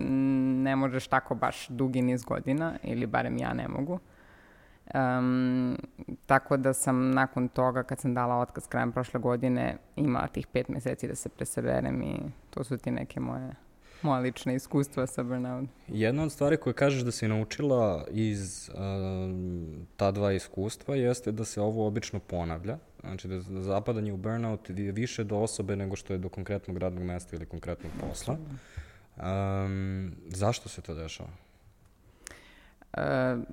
ne možeš tako baš dugi niz godina, ili barem ja ne mogu. Um, tako da sam nakon toga, kad sam dala otkaz krajem prošle godine, imala tih pet meseci da se presaberem i to su ti neke moje moja lična iskustva sa burnout. Jedna od stvari koje kažeš da si naučila iz uh, ta dva iskustva jeste da se ovo obično ponavlja. Znači da zapadanje u burnout je više do osobe nego što je do konkretnog radnog mesta ili konkretnog posla. Um, zašto se to dešava? Uh,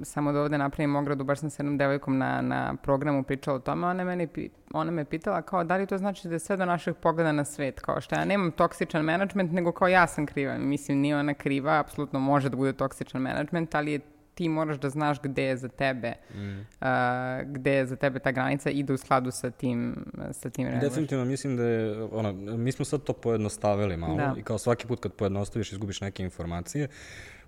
samo da ovde napravim ogradu, baš sam s jednom devojkom na, na programu pričala o tome, ona, meni, ona me pitala kao da li to znači da je sve do naših pogleda na svet, kao što ja nemam toksičan management, nego kao ja sam kriva. Mislim, nije ona kriva, apsolutno može da bude toksičan management, ali je ti moraš da znaš gde je za tebe mm. uh, gde je za tebe ta granica ide u skladu sa tim sa tim reaguješ. Definitivno mislim da je ono mi smo sad to pojednostavili malo da. i kao svaki put kad pojednostaviš izgubiš neke informacije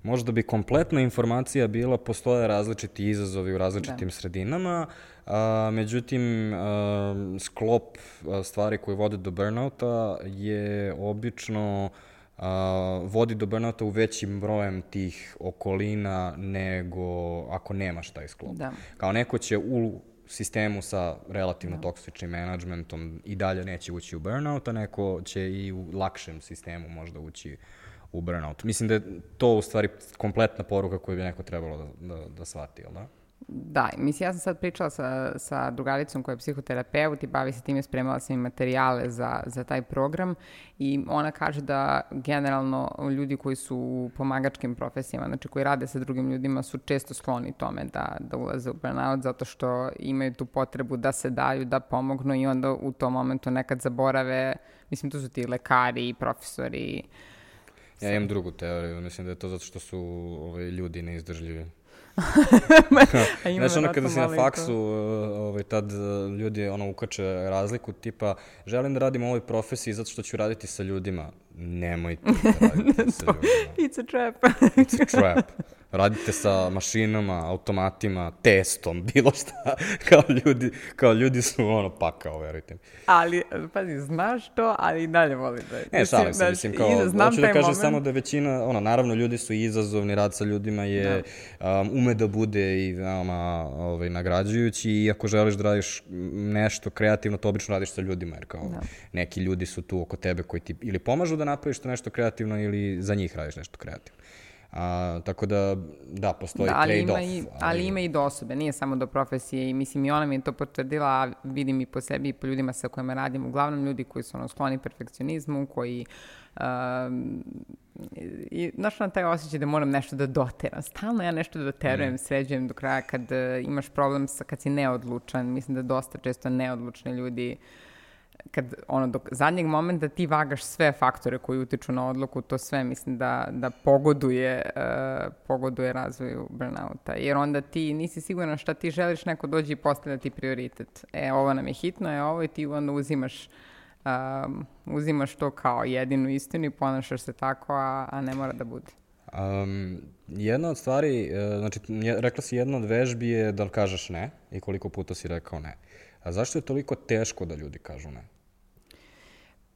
možda bi kompletna informacija bila postoje različiti izazovi u različitim da. sredinama, a, međutim a, sklop a, stvari koje vode do burnouta je obično a, vodi do burnouta u većim brojem tih okolina nego ako nemaš taj sklop. Da. Kao neko će u sistemu sa relativno da. toksičnim menadžmentom i dalje neće ući u burnout, a neko će i u lakšem sistemu možda ući u burnout. Mislim da je to u stvari kompletna poruka koju bi neko trebalo da, da, da shvati, jel da? Da, mislim, ja sam sad pričala sa, sa drugaricom koja je psihoterapeut i bavi se time, spremala sam i materijale za, za taj program i ona kaže da generalno ljudi koji su u pomagačkim profesijama, znači koji rade sa drugim ljudima, su često skloni tome da, da ulaze u burnout zato što imaju tu potrebu da se daju, da pomognu i onda u tom momentu nekad zaborave, mislim, tu su ti lekari i profesori, Ja imam drugu teoriju, mislim da je to zato što su ovaj, ljudi neizdržljivi. [LAUGHS] [LAUGHS] Znaš, ono kada si na faksu, ovaj, tad eh, ljudi ono, ukače razliku, tipa, želim da radim u ovoj profesiji zato što ću raditi sa ljudima. Nemojte [LAUGHS] da radite sa ljudima. It's a trap. It's a trap radite sa mašinama, automatima, testom, [LAUGHS] bilo šta, kao ljudi, kao ljudi su ono pakao, verujte mi. Ali, pazi, znaš to, ali i dalje volim da... Ne, šalim se, mislim, kao, hoću da kažem moment. samo da većina, ono, naravno, ljudi su izazovni, rad sa ljudima je, da. um, ume da bude i veoma ovaj, nagrađujući i ako želiš da radiš nešto kreativno, to obično radiš sa ljudima, jer kao da. neki ljudi su tu oko tebe koji ti ili pomažu da napraviš to nešto kreativno ili za njih radiš nešto kreativno. A, tako da, da, postoji da, trade-off. Ali, ali ima i do osobe, nije samo do profesije i mislim i ona mi je to potvrdila, a vidim i po sebi i po ljudima sa kojima radim, uglavnom ljudi koji su ono skloni perfekcionizmu, koji uh, i znaš na taj osjećaj da moram nešto da doteram. Stalno ja nešto da doterujem, mm. sređujem do kraja kad uh, imaš problem sa kad si neodlučan. Mislim da dosta često neodlučni ljudi uh, kad ono do zadnjeg momenta ti vagaš sve faktore koji utiču na odluku, to sve mislim da, da pogoduje, uh, pogoduje razvoju burnouta. Jer onda ti nisi siguran šta ti želiš, neko dođe i postavlja ti prioritet. E, ovo nam je hitno, je ovo i ti onda uzimaš um, uzimaš to kao jedinu istinu i ponašaš se tako, a, a ne mora da bude. Um, jedna od stvari, uh, znači, rekla si jedna od vežbi je da kažeš ne i koliko puta si rekao ne. A zašto je toliko teško da ljudi kažu ne?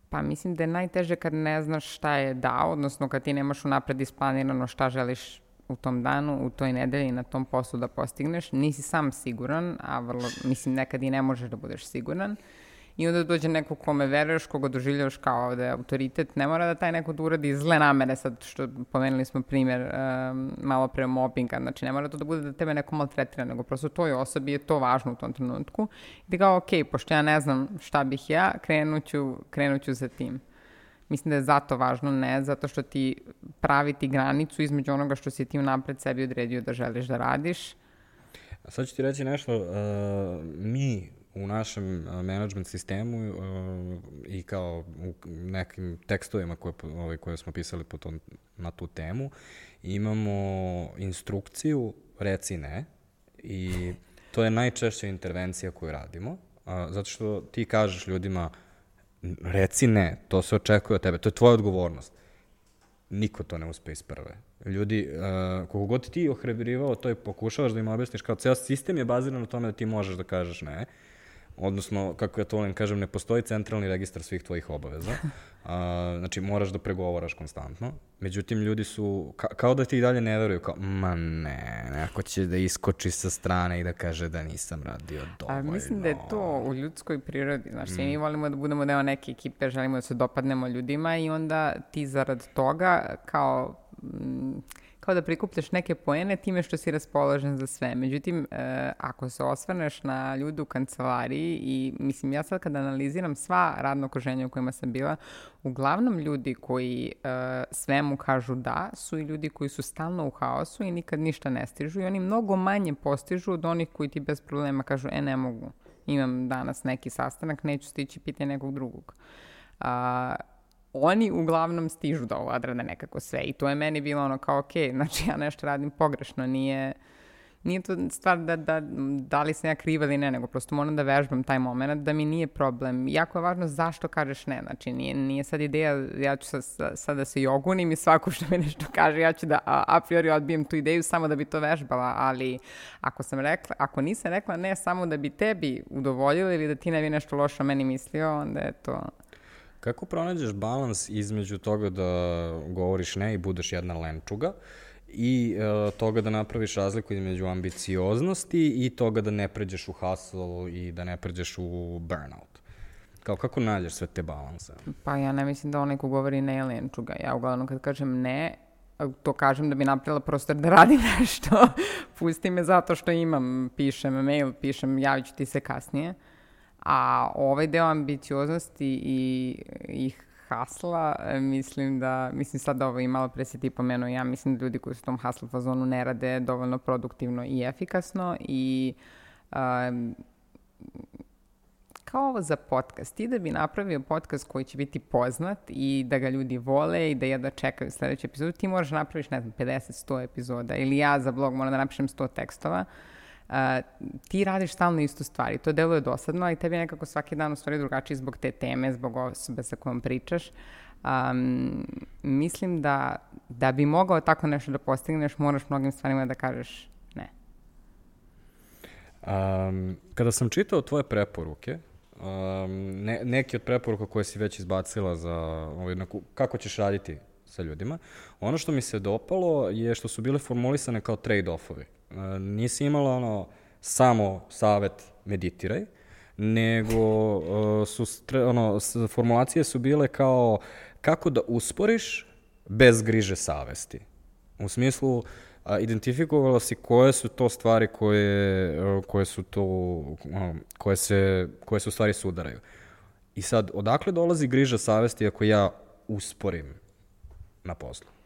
Pa mislim da je najteže kad ne znaš šta je da, odnosno kad ti nemaš unapred isplanirano šta želiš u tom danu, u toj nedelji na tom poslu da postigneš, nisi sam siguran, a vrlo, mislim nekad i ne možeš da budeš siguran. Uh, i onda dođe neko kome veruješ, koga doživljavaš kao da je autoritet, ne mora da taj neko da uradi zle namere, sad što pomenuli smo primjer um, malo pre mobbinga, znači ne mora to da bude da tebe neko maltretira, nego prosto toj osobi je to važno u tom trenutku. I ti kao, ok, pošto ja ne znam šta bih ja, krenuću, krenuću za tim. Mislim da je zato važno ne, zato što ti praviti granicu između onoga što si ti unapred sebi odredio da želiš da radiš. A sad ću ti reći nešto, uh, mi u našem management sistemu uh, i kao u nekim tekstovima koje, ovaj, koje smo pisali po tom, na tu temu, imamo instrukciju reci ne i to je najčešća intervencija koju radimo, zato što ti kažeš ljudima reci ne, to se očekuje od tebe, to je tvoja odgovornost. niko to ne uspe iz prve. Ljudi, uh, koliko god ti ohrebrivao, to je pokušavaš da im objasniš, kao ceo sistem je baziran na tome da ti možeš da kažeš ne, odnosno, kako ja to volim kažem, ne postoji centralni registar svih tvojih obaveza. A, znači, moraš da pregovaraš konstantno. Međutim, ljudi su, ka, kao da ti i dalje ne veruju, kao, ma ne, neko će da iskoči sa strane i da kaže da nisam radio dovoljno. A mislim da je to u ljudskoj prirodi. Znaš, mm. mi volimo da budemo deo neke ekipe, želimo da se dopadnemo ljudima i onda ti zarad toga kao... Mm, kao da prikupljaš neke poene time što si raspoložen za sve. Međutim, e, ako se osvrneš na ljude u kancelariji i mislim ja sad kada analiziram sva radna okruženja u kojima sam bila, uglavnom ljudi koji e, svemu kažu da su i ljudi koji su stalno u haosu i nikad ništa ne stižu i oni mnogo manje postižu od onih koji ti bez problema kažu e ne mogu, imam danas neki sastanak, neću stići pitanje nekog drugog. A, oni uglavnom stižu da odrade nekako sve i to je meni bilo ono kao ok, znači ja nešto radim pogrešno, nije, nije to stvar da, da, da li sam ja kriva ili ne, nego prosto moram da vežbam taj moment da mi nije problem. Jako je važno zašto kažeš ne, znači nije, nije sad ideja, ja ću sad, sad da se jogunim i svako što mi nešto kaže, ja ću da a, a priori odbijem tu ideju samo da bi to vežbala, ali ako sam rekla, ako nisam rekla ne samo da bi tebi udovoljila ili da ti ne bi nešto loše o meni mislio, onda je to Kako pronađeš balans između toga da govoriš ne i budeš jedna lenčuga i uh, toga da napraviš razliku između ambicioznosti i toga da ne pređeš u hustle i da ne pređeš u burnout? Kao kako nađeš sve te balanse? Pa ja ne mislim da onaj ko govori ne je lenčuga. Ja uglavnom kad kažem ne, to kažem da bi napravila prostor da radim [LAUGHS] nešto. Pusti me zato što imam, pišem mail, pišem, javit ću ti se kasnije. Uh, A ovaj deo ambicioznosti i, i hasla, e, mislim da, mislim sad ovo i malo pre si ti pomenuo, ja mislim da ljudi koji su u tom hasla fazonu ne rade dovoljno produktivno i efikasno i um, kao ovo za podcast. Ti da bi napravio podcast koji će biti poznat i da ga ljudi vole i da jedva čekaju sledeću epizodu, ti moraš napraviš, ne znam, 50-100 epizoda. Ili ja za blog moram da napišem 100 tekstova. Uh, ti radiš stalno istu stvari. To deluje dosadno, ali tebi je nekako svaki dan u stvari drugačiji zbog te teme, zbog osobe sa kojom pričaš. Um, mislim da, da bi mogao tako nešto da postigneš, moraš mnogim stvarima da kažeš ne. Um, kada sam čitao tvoje preporuke, um, ne, neki od preporuka koje si već izbacila za ovaj, kako ćeš raditi sa ljudima, ono što mi se dopalo je što su bile formulisane kao trade-offovi nisi imala ono samo savet meditiraj, nego uh, su ono, formulacije su bile kao kako da usporiš bez griže savesti. U smislu, a, identifikovalo si koje su to stvari koje, koje su to, koje se, koje su stvari sudaraju. I sad, odakle dolazi griža savesti ako ja usporim na poslu?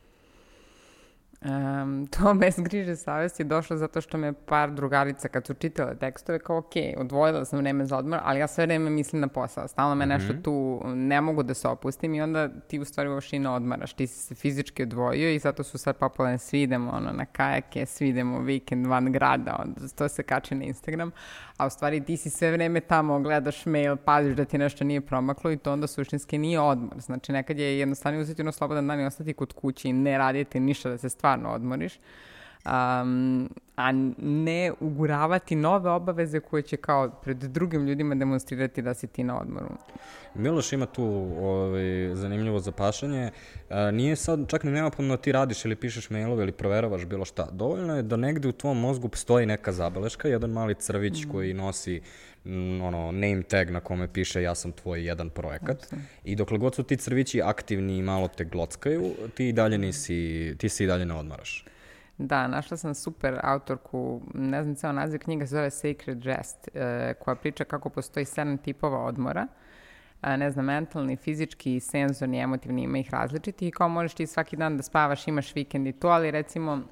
Um, [LAUGHS] to bez griže savesti je došlo zato što me par drugarica kad su čitale tekstove kao ok, odvojila sam vreme za odmor, ali ja sve vreme mislim na posao. Stalno me mm -hmm. nešto tu, ne mogu da se opustim i onda ti u stvari uopšte i ne odmaraš. Ti si se fizički odvojio i zato su sad popularne svi idemo ono, na kajake, svi idemo vikend van grada, onda to se kače na Instagram, a u stvari ti si sve vreme tamo, gledaš mail, paziš da ti nešto nije promaklo i to onda suštinski nije odmor. Znači nekad je jednostavno uzeti ono slobodan dan i ostati kod kući i ne raditi ništa da se stvarno odmoriš. Um, a ne uguravati nove obaveze koje će kao pred drugim ljudima demonstrirati da si ti na odmoru. Miloš ima tu ovaj, zanimljivo zapašanje. A, nije sad, čak ni da ti radiš ili pišeš mailove ili proveravaš bilo šta. Dovoljno je da negde u tvom mozgu stoji neka zabeleška, jedan mali crvić mm. koji nosi ono, name tag na kome piše ja sam tvoj jedan projekat. Okay. I dokle god su ti crvići aktivni i malo te glockaju, ti dalje nisi, ti se i dalje ne odmaraš. Da, našla sam super autorku, ne znam ceo naziv knjiga se zove Sacred Jest, e, koja priča kako postoji sedam tipova odmora. E, ne znam, mentalni, fizički, senzorni, emotivni, ima ih različiti i kao možeš ti svaki dan da spavaš, imaš vikend i to, ali recimo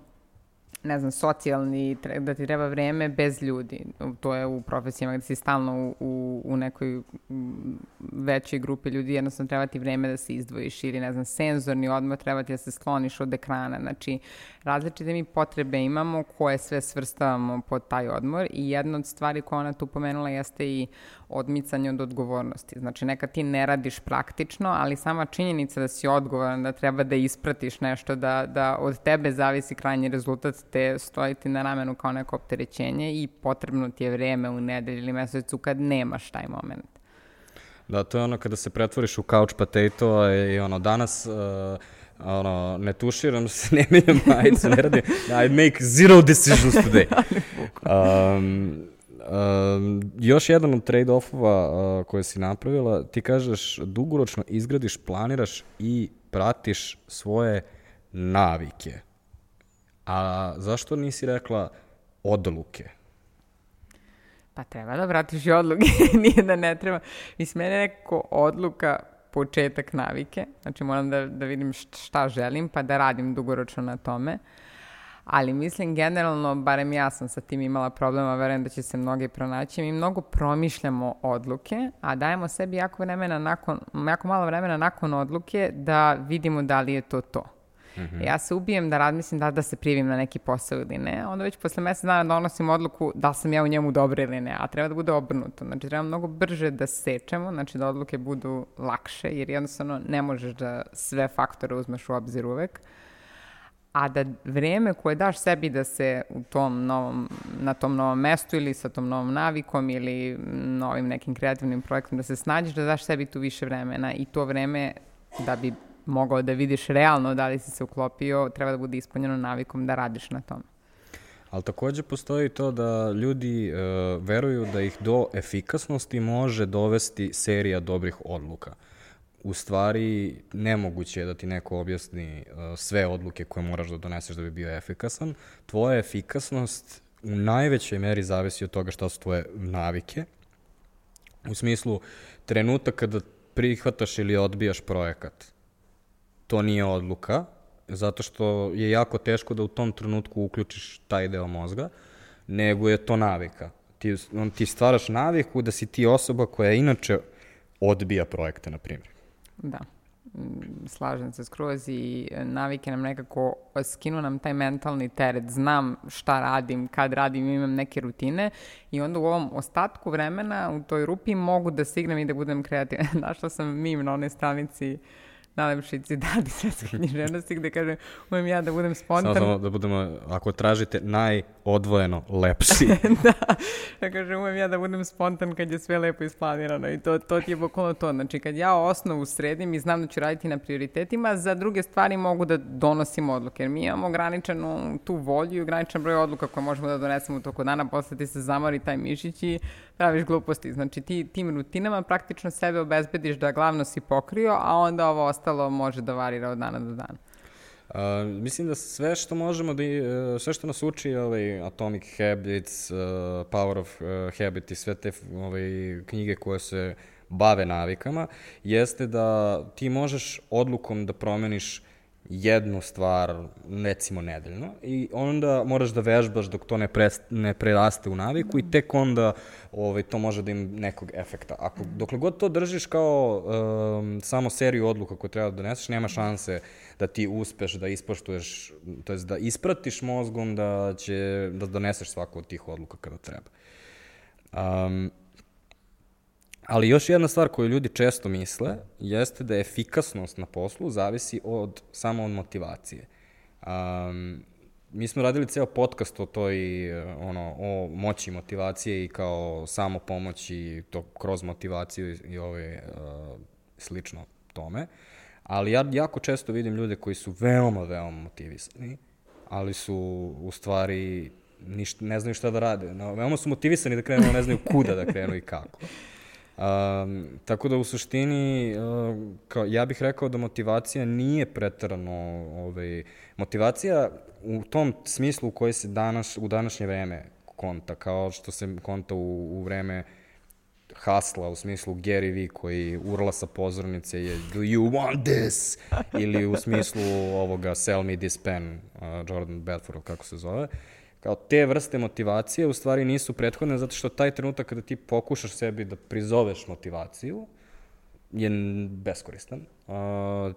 ne znam, socijalni, da ti treba vreme bez ljudi. To je u profesijama gde si stalno u, u, u nekoj većoj grupi ljudi jednostavno treba ti vreme da se izdvojiš ili ne znam, senzorni odmor treba ti da se skloniš od ekrana. Znači, različite mi potrebe imamo koje sve svrstavamo pod taj odmor i jedna od stvari koja ona tu pomenula jeste i odmicanje od odgovornosti. Znači, nekad ti ne radiš praktično, ali sama činjenica da si odgovoran, da treba da ispratiš nešto, da, da od tebe zavisi krajnji rezultat, te stoji ti na ramenu kao neko opterećenje i potrebno ti je vreme u nedelji ili mesecu kad nemaš taj moment. Da, to je ono kada se pretvoriš u couch potato i ono danas uh, ono, ne tuširam se, [LAUGHS] ne menjam majicu, ne radim, I make zero decisions today. [LAUGHS] Um, um, još jedan od trade-offova uh, koje si napravila, ti kažeš dugoročno izgradiš, planiraš i pratiš svoje navike. A zašto nisi rekla odluke? Pa treba da vratiš i odluke, [LAUGHS] nije da ne treba. Mislim, mene neko odluka početak navike, znači moram da, da vidim šta želim, pa da radim dugoročno na tome. Ali mislim generalno, barem ja sam sa tim imala problema, verujem da će se mnogi pronaći. Mi mnogo promišljamo odluke, a dajemo sebi jako vremena nakon, jako malo vremena nakon odluke da vidimo da li je to to. Mm -hmm. Ja se ubijem da razmislim da da se privim na neki posao ili ne, onda već posle mesec dana donosim odluku da sam ja u njemu dobra ili ne, a treba da bude obrnuto. Znači, treba mnogo brže da sečemo, znači da odluke budu lakše, jer jednostavno ne možeš da sve faktore uzmeš u obzir uvek a da vreme koje daš sebi da se u tom novom, na tom novom mestu ili sa tom novom navikom ili novim nekim kreativnim projektom da se snađeš, da daš sebi tu više vremena i to vreme da bi mogao da vidiš realno da li si se uklopio, treba da bude ispunjeno navikom da radiš na tom. Ali takođe postoji to da ljudi uh, veruju da ih do efikasnosti može dovesti serija dobrih odluka. U stvari, nemoguće je da ti neko objasni uh, sve odluke koje moraš da doneseš da bi bio efikasan. Tvoja efikasnost u najvećoj meri zavisi od toga šta su tvoje navike. U smislu, trenutak kada prihvataš ili odbijaš projekat to nije odluka, zato što je jako teško da u tom trenutku uključiš taj deo mozga, nego je to navika. Ti, on, ti stvaraš naviku da si ti osoba koja inače odbija projekte, na primjer. Da mm, slažem se skroz i navike nam nekako skinu nam taj mentalni teret, znam šta radim, kad radim, imam neke rutine i onda u ovom ostatku vremena u toj rupi mogu da stignem i da budem kreativna. [LAUGHS] Našla sam mim na onoj stranici uh, nalepšici dadi svetske [LAUGHS] književnosti gde kažem umem ja da budem spontan. Samo, samo da budemo, ako tražite najodvojeno lepši. [LAUGHS] da, da kažem umem ja da budem spontan kad je sve lepo isplanirano i to, to ti je bukvalno to. Znači kad ja osnovu sredim i znam da ću raditi na prioritetima, za druge stvari mogu da donosim odluke. Jer mi imamo ograničenu tu volju i ograničen broj odluka koje možemo da donesemo u toku dana, posle ti se zamori taj mišić i praviš gluposti. Znači ti tim rutinama praktično sebe obezbediš da glavno si pokrio, a onda ovo ostalo može da varira od dana do dana. Uh, mislim da sve što možemo da, uh, sve što nas uči, ovaj, Atomic Habits, uh, Power of uh, Habit i sve te ovaj, knjige koje se bave navikama, jeste da ti možeš odlukom da promeniš jednu stvar, recimo nedeljno, i onda moraš da vežbaš dok to ne, pre, ne preraste u naviku i tek onda ovaj, to može da im nekog efekta. Ako, dokle god to držiš kao um, samo seriju odluka koje treba da doneseš, nema šanse da ti uspeš da ispoštuješ, to jest da ispratiš mozgom da će da doneseš svaku od tih odluka kada treba. Um, Ali još jedna stvar koju ljudi često misle jeste da efikasnost na poslu zavisi od, samo od motivacije. Um, mi smo radili ceo podcast o toj, ono, o moći motivacije i kao samo pomoći to kroz motivaciju i ove, uh, slično tome. Ali ja jako često vidim ljude koji su veoma, veoma motivisani, ali su u stvari ništa, ne znaju šta da rade. No, veoma su motivisani da krenu, ne znaju kuda da krenu i kako. Um, tako da u suštini, uh, kao, ja bih rekao da motivacija nije pretarano, ovaj, motivacija u tom smislu u kojoj se danas, u današnje vreme konta, kao što se konta u, u vreme hasla, u smislu Gary Vee koji urla sa pozornice je Do you want this? Ili u smislu ovoga Sell me this pen, uh, Jordan Belfort, kako se zove. Uh, kao te vrste motivacije u stvari nisu prethodne zato što taj trenutak kada ti pokušaš sebi da prizoveš motivaciju, je beskoristan. Uh,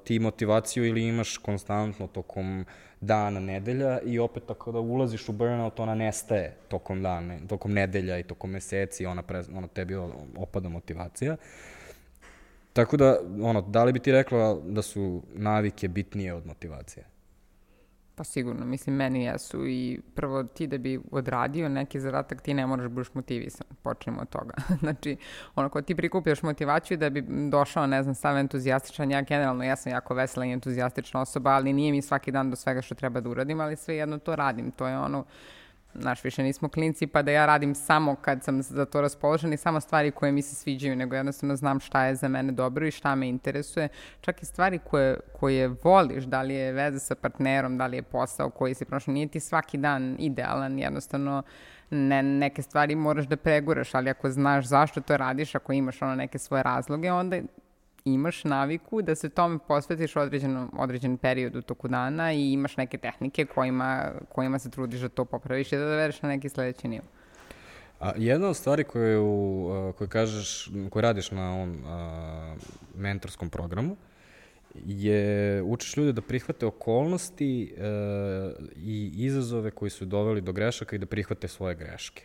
ti motivaciju ili imaš konstantno tokom dana, nedelja i opet tako da ulaziš u burnout, ona nestaje tokom dana, tokom nedelja i tokom meseci, ona, pre, ona tebi opada motivacija. Tako da, ono, da li bi ti rekla da su navike bitnije od motivacije? Pa sigurno, mislim, meni jesu i prvo ti da bi odradio neki zadatak, ti ne moraš da budeš motivisan, počnemo od toga. [LAUGHS] znači, ono, ko ti prikupljaš motivaciju da bi došao, ne znam, stav entuzijastičan, ja generalno, ja sam jako vesela i entuzijastična osoba, ali nije mi svaki dan do svega što treba da uradim, ali sve jedno to radim, to je ono, znaš, više nismo klinci, pa da ja radim samo kad sam za to raspoložen i samo stvari koje mi se sviđaju, nego jednostavno znam šta je za mene dobro i šta me interesuje. Čak i stvari koje, koje voliš, da li je veza sa partnerom, da li je posao koji si prošao, nije ti svaki dan idealan, jednostavno ne, neke stvari moraš da preguraš, ali ako znaš zašto to radiš, ako imaš ono neke svoje razloge, onda imaš naviku da se tome posvetiš određen, određen period u toku dana i imaš neke tehnike kojima, kojima se trudiš da to popraviš i da dovedeš na neki sledeći nivo. A jedna od stvari koje, u, koje kažeš, koje radiš na ovom a, mentorskom programu, je učiš ljude da prihvate okolnosti e, i izazove koji su doveli do grešaka i da prihvate svoje greške.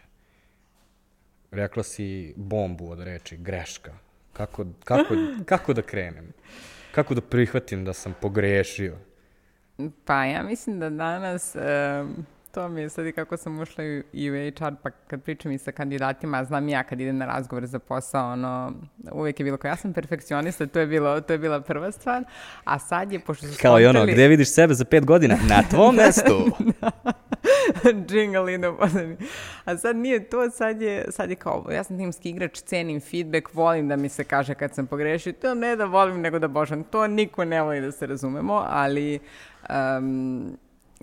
Rekla si bombu od reči greška. Kako, kako, kako da krenem? Kako da prihvatim da sam pogrešio? Pa ja mislim da danas, um, to mi je sad i kako sam ušla i u HR, pa kad pričam i sa kandidatima, znam ja kad idem na razgovor za posao, ono, uvek je bilo kao ja sam perfekcionista, to je, bilo, to je bila prva stvar, a sad je, pošto su Kao i ono, gde vidiš sebe za pet godina? Na tvom mestu! [LAUGHS] [LAUGHS] da. [LAUGHS] jingle ide pozadnji. A sad nije to, sad je, sad je kao, ja sam timski igrač, cenim feedback, volim da mi se kaže kad sam pogrešio, to ne da volim nego da božam, to niko ne voli da se razumemo, ali um,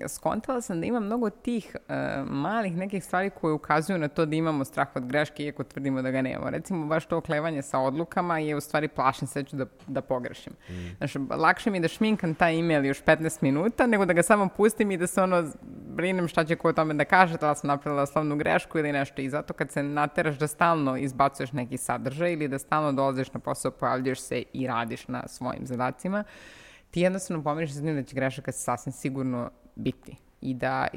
skontala sam da ima mnogo tih uh, malih nekih stvari koje ukazuju na to da imamo strah od greške, iako tvrdimo da ga nemamo. Recimo, baš to oklevanje sa odlukama je u stvari plašen se da, da pogrešim. Mm. Znači, lakše mi da šminkam taj email još 15 minuta, nego da ga samo pustim i da se ono brinem šta će ko o tome da kaže, da li sam napravila slavnu grešku ili nešto. I zato kad se nateraš da stalno izbacuješ neki sadržaj ili da stalno dolaziš na posao, pojavljaš se i radiš na svojim zadacima, ti jednostavno pomiriš sa njim da će grešaka sasvim sigurno biti. I da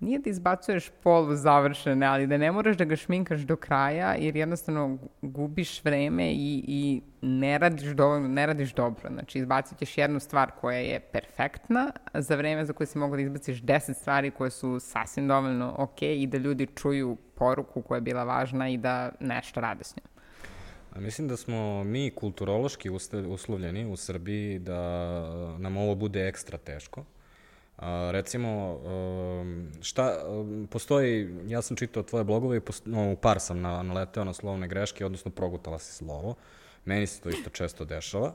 nije da izbacuješ polu završene, ali da ne moraš da ga šminkaš do kraja, jer jednostavno gubiš vreme i, i ne radiš dovoljno, ne radiš dobro. Znači, izbacit ćeš jednu stvar koja je perfektna za vreme za koje si mogu da izbaciš deset stvari koje su sasvim dovoljno ok i da ljudi čuju poruku koja je bila važna i da nešto rade s njom. A mislim da smo mi kulturološki uslovljeni u Srbiji da nam ovo bude ekstra teško A, recimo, um, šta, um, postoji, ja sam čitao tvoje blogove i posto, no, u par sam na, naleteo na slovne greške, odnosno progutala si slovo. Meni se to isto često dešava.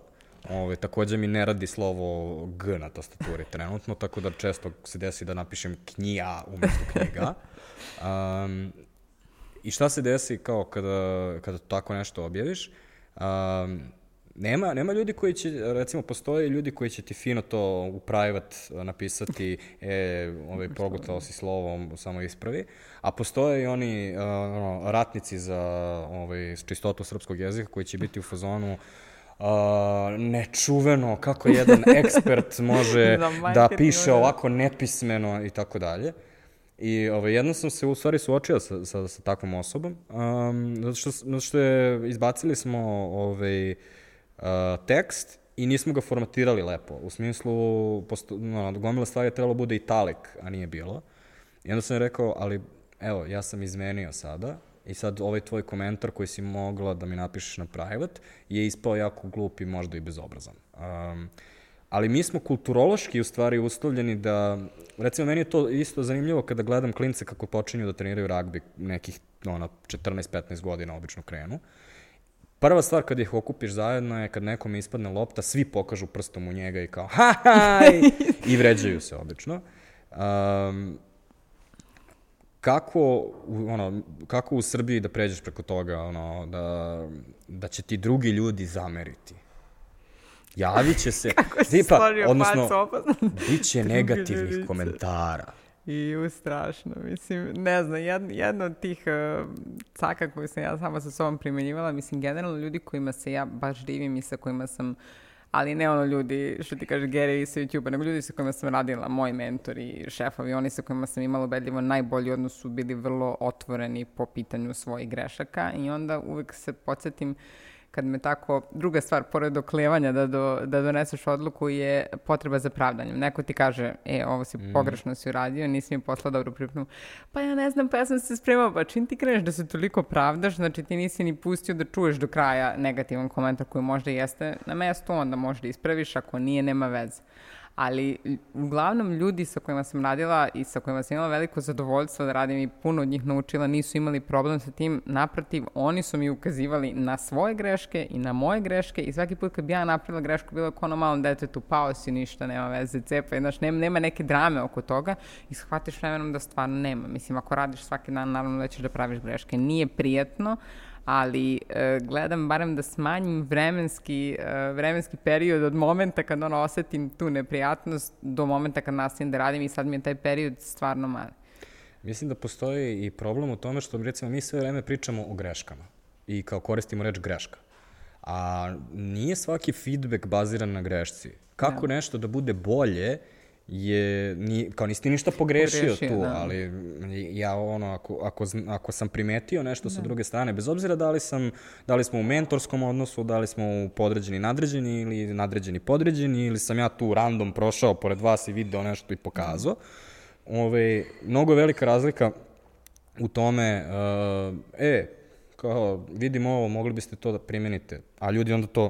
Ove, takođe mi ne radi slovo G na tastaturi trenutno, tako da često se desi da napišem knjija umesto knjiga. Um, I šta se desi kao kada, kada tako nešto objaviš? Um, Nema, nema ljudi koji će, recimo, postoje ljudi koji će ti fino to u private napisati, [LAUGHS] e, ovaj, progutao si slovom, samo ispravi, a postoje i oni uh, ono, ratnici za ovaj, čistotu srpskog jezika koji će biti u fazonu Uh, nečuveno kako jedan [LAUGHS] ekspert može da piše ovako nepismeno i tako dalje. I ovaj, jedno sam se u stvari suočio sa, sa, sa takvom osobom, um, zato, što, zato što je, izbacili smo ovaj, uh, tekst i nismo ga formatirali lepo. U smislu, posto, no, gomila stvari je trebalo bude italik, a nije bilo. I onda sam rekao, ali evo, ja sam izmenio sada i sad ovaj tvoj komentar koji si mogla da mi napišeš na private je ispao jako glup i možda i bezobrazan. Um, ali mi smo kulturološki u stvari uslovljeni da, recimo meni je to isto zanimljivo kada gledam klince kako počinju da treniraju ragbi, nekih ono, 14-15 godina obično krenu. Uh, Prva stvar kad ih okupiš zajedno je kad nekom ispadne lopta, svi pokažu prstom u njega i kao ha haj i vređaju se obično. Um, kako, ono, kako u Srbiji da pređeš preko toga, ono, da, da će ti drugi ljudi zameriti? Javit će se, [LAUGHS] Kako tipa, odnosno, bit će [LAUGHS] negativnih komentara. I u strašno, mislim, ne znam, jed, jedno od tih uh, caka koju sam ja sama sa sobom primenjivala, mislim, generalno ljudi kojima se ja baš divim i sa kojima sam ali ne ono ljudi, što ti kaže, Gary sa YouTube-a, nego ljudi sa kojima sam radila, moji mentori, šefovi, oni sa kojima sam imala ubedljivo najbolji odnos su bili vrlo otvoreni po pitanju svojih grešaka i onda uvek se podsjetim uh, kad me tako, druga stvar, pored oklevanja da, do, da doneseš odluku je potreba za pravdanjem. Neko ti kaže, e, ovo si mm. pogrešno si uradio, nisi mi poslao dobru pripremu. Pa ja ne znam, pa ja sam se spremao, pa čim ti kreneš da se toliko pravdaš, znači ti nisi ni pustio da čuješ do kraja negativan komentar koji možda jeste na mestu, onda možda ispraviš, ako nije, nema veze ali uglavnom ljudi sa kojima sam radila i sa kojima sam imala veliko zadovoljstvo da radim i puno od njih naučila nisu imali problem sa tim, naprotiv, oni su mi ukazivali na svoje greške i na moje greške i svaki put kad bi ja napravila grešku bilo kao ono malom detetu, pao si ništa, nema veze, cepa, znaš, nema, nema neke drame oko toga i shvatiš vremenom da stvarno nema. Mislim, ako radiš svaki dan, naravno da ćeš da praviš greške. Nije prijetno, ali e, gledam barem da smanjim vremenski, e, vremenski period od momenta kad ono osetim tu neprijatnost do momenta kad nastavim da radim i sad mi je taj period stvarno mali. Mislim da postoji i problem u tome što recimo mi sve vreme pričamo o greškama i kao koristimo reč greška. A nije svaki feedback baziran na grešci. Kako da. nešto da bude bolje je, ni, kao nisi ti ništa pogrešio, pogrešio tu, da. ali ja ono, ako, ako, ako sam primetio nešto da. sa druge strane, bez obzira da li, sam, da li smo u mentorskom odnosu, da li smo u podređeni nadređeni ili nadređeni podređeni, ili sam ja tu random prošao pored vas i video nešto i pokazao, ove, mnogo velika razlika u tome, uh, e, kao, vidimo ovo, mogli biste to da primenite, a ljudi onda to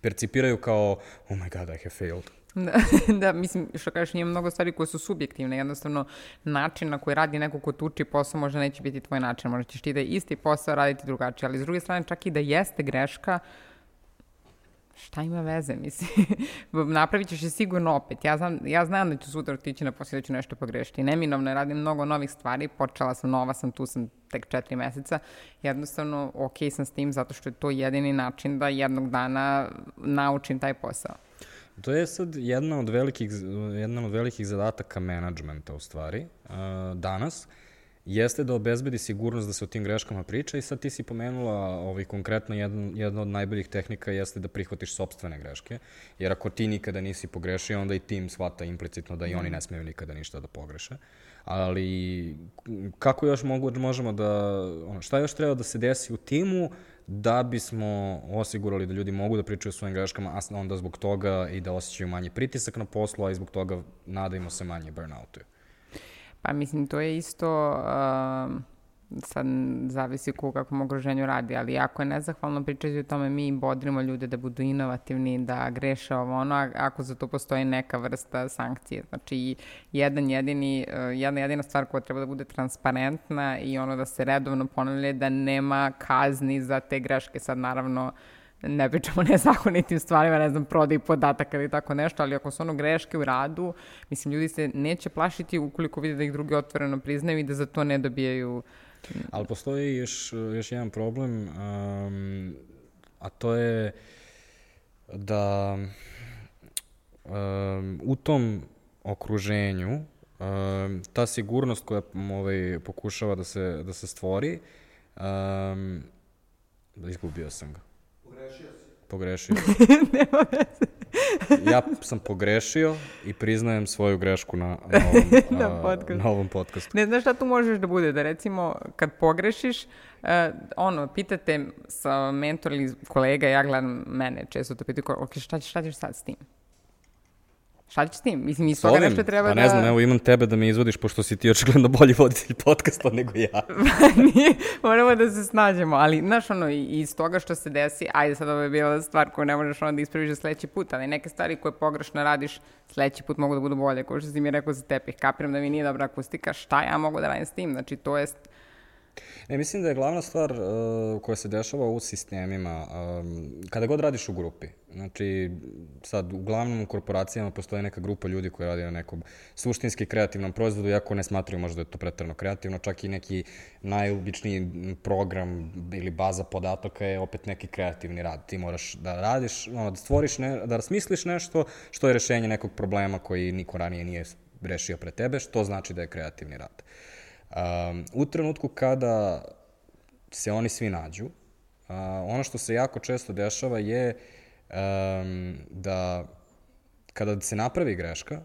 percipiraju kao, oh my god, I have failed. [LAUGHS] Da, da, mislim, što kažeš, nije mnogo stvari koje su subjektivne, jednostavno način na koji radi neko ko tuči posao možda neće biti tvoj način, možda ćeš ti da isti posao raditi drugačije, ali s druge strane čak i da jeste greška, šta ima veze, mislim, [LAUGHS] napravit ćeš je sigurno opet. Ja znam, ja znam da ću sutra otići na posao da ću nešto pogrešiti. Neminovno je, radim mnogo novih stvari, počela sam nova, sam tu sam tek četiri meseca, jednostavno ok sam s tim zato što je to jedini način da jednog dana naučim taj posao. To je sad jedna od velikih, jedna od velikih zadataka menadžmenta u stvari uh, danas, jeste da obezbedi sigurnost da se o tim greškama priča i sad ti si pomenula ovaj, konkretno jedna, jedna od najboljih tehnika jeste da prihvatiš sobstvene greške, jer ako ti nikada nisi pogrešio, onda i tim shvata implicitno da i oni ne smeju nikada ništa da pogreše. Ali kako još mogu, možemo da, ono, šta još treba da se desi u timu da bismo osigurali da ljudi mogu da pričaju o svojim greškama, a onda zbog toga i da osjećaju manje pritisak na poslu, a i zbog toga nadajmo se manje burnoutu. Pa mislim, to je isto... Uh sad zavisi u kakvom okruženju radi, ali jako je nezahvalno pričati o tome, mi bodrimo ljude da budu inovativni, da greše ovo ono, ako za to postoji neka vrsta sankcije. Znači, jedan jedini, eh, jedna jedina stvar koja treba da bude transparentna i ono da se redovno ponavlja da nema kazni za te greške. Sad, naravno, ne pričamo o nezakonitim stvarima, ne znam, prodaj podataka ili tako nešto, ali ako su ono greške u radu, mislim, ljudi se neće plašiti ukoliko vide da ih drugi otvoreno priznaju i da za to ne dobijaju Ali postoji još, još jedan problem, um, a to je da um, u tom okruženju um, ta sigurnost koja ovaj, pokušava da se, da se stvori, um, izgubio sam ga. Pogrešio si. Pogrešio. [LAUGHS] Nema veze ja sam pogrešio i priznajem svoju grešku na, na, [LAUGHS] ovom, na, podcast. na ovom podcastu. Ne znaš šta tu možeš da bude? Da recimo kad pogrešiš, uh, ono, pitate sa mentor ili kolega, ja gledam mene, često to pitaju, ok, šta, šta ćeš sad s tim? Šta ćeš s tim? Mislim, iz toga nešto treba pa da... ne znam, evo imam tebe da me izvodiš, pošto si ti očigledno bolji voditelj podcasta nego ja. [LAUGHS] Nije, moramo da se snađemo, ali, znaš, ono, iz toga što se desi, ajde sad ovo je bila stvar koju ne možeš onda da ispraviš za sledeći put, ali neke stvari koje pogrešno radiš, sledeći put mogu da budu bolje, kao što si mi rekao za tepih. Kapiram da mi nije dobra akustika, šta ja mogu da radim s tim? Znači, to je Ne, mislim da je glavna stvar uh, koja se dešava u sistemima, um, kada god radiš u grupi, znači sad uglavnom u korporacijama postoje neka grupa ljudi koji radi na nekom suštinski kreativnom proizvodu, iako ne smatraju možda da je to pretrano kreativno, čak i neki najobičniji program ili baza podataka je opet neki kreativni rad. Ti moraš da radiš, ono, da stvoriš, ne, da smisliš nešto što je rešenje nekog problema koji niko ranije nije rešio pre tebe, što znači da je kreativni rad. Um, u trenutku kada se oni svi nađu, uh, ono što se jako često dešava je um, da kada se napravi greška,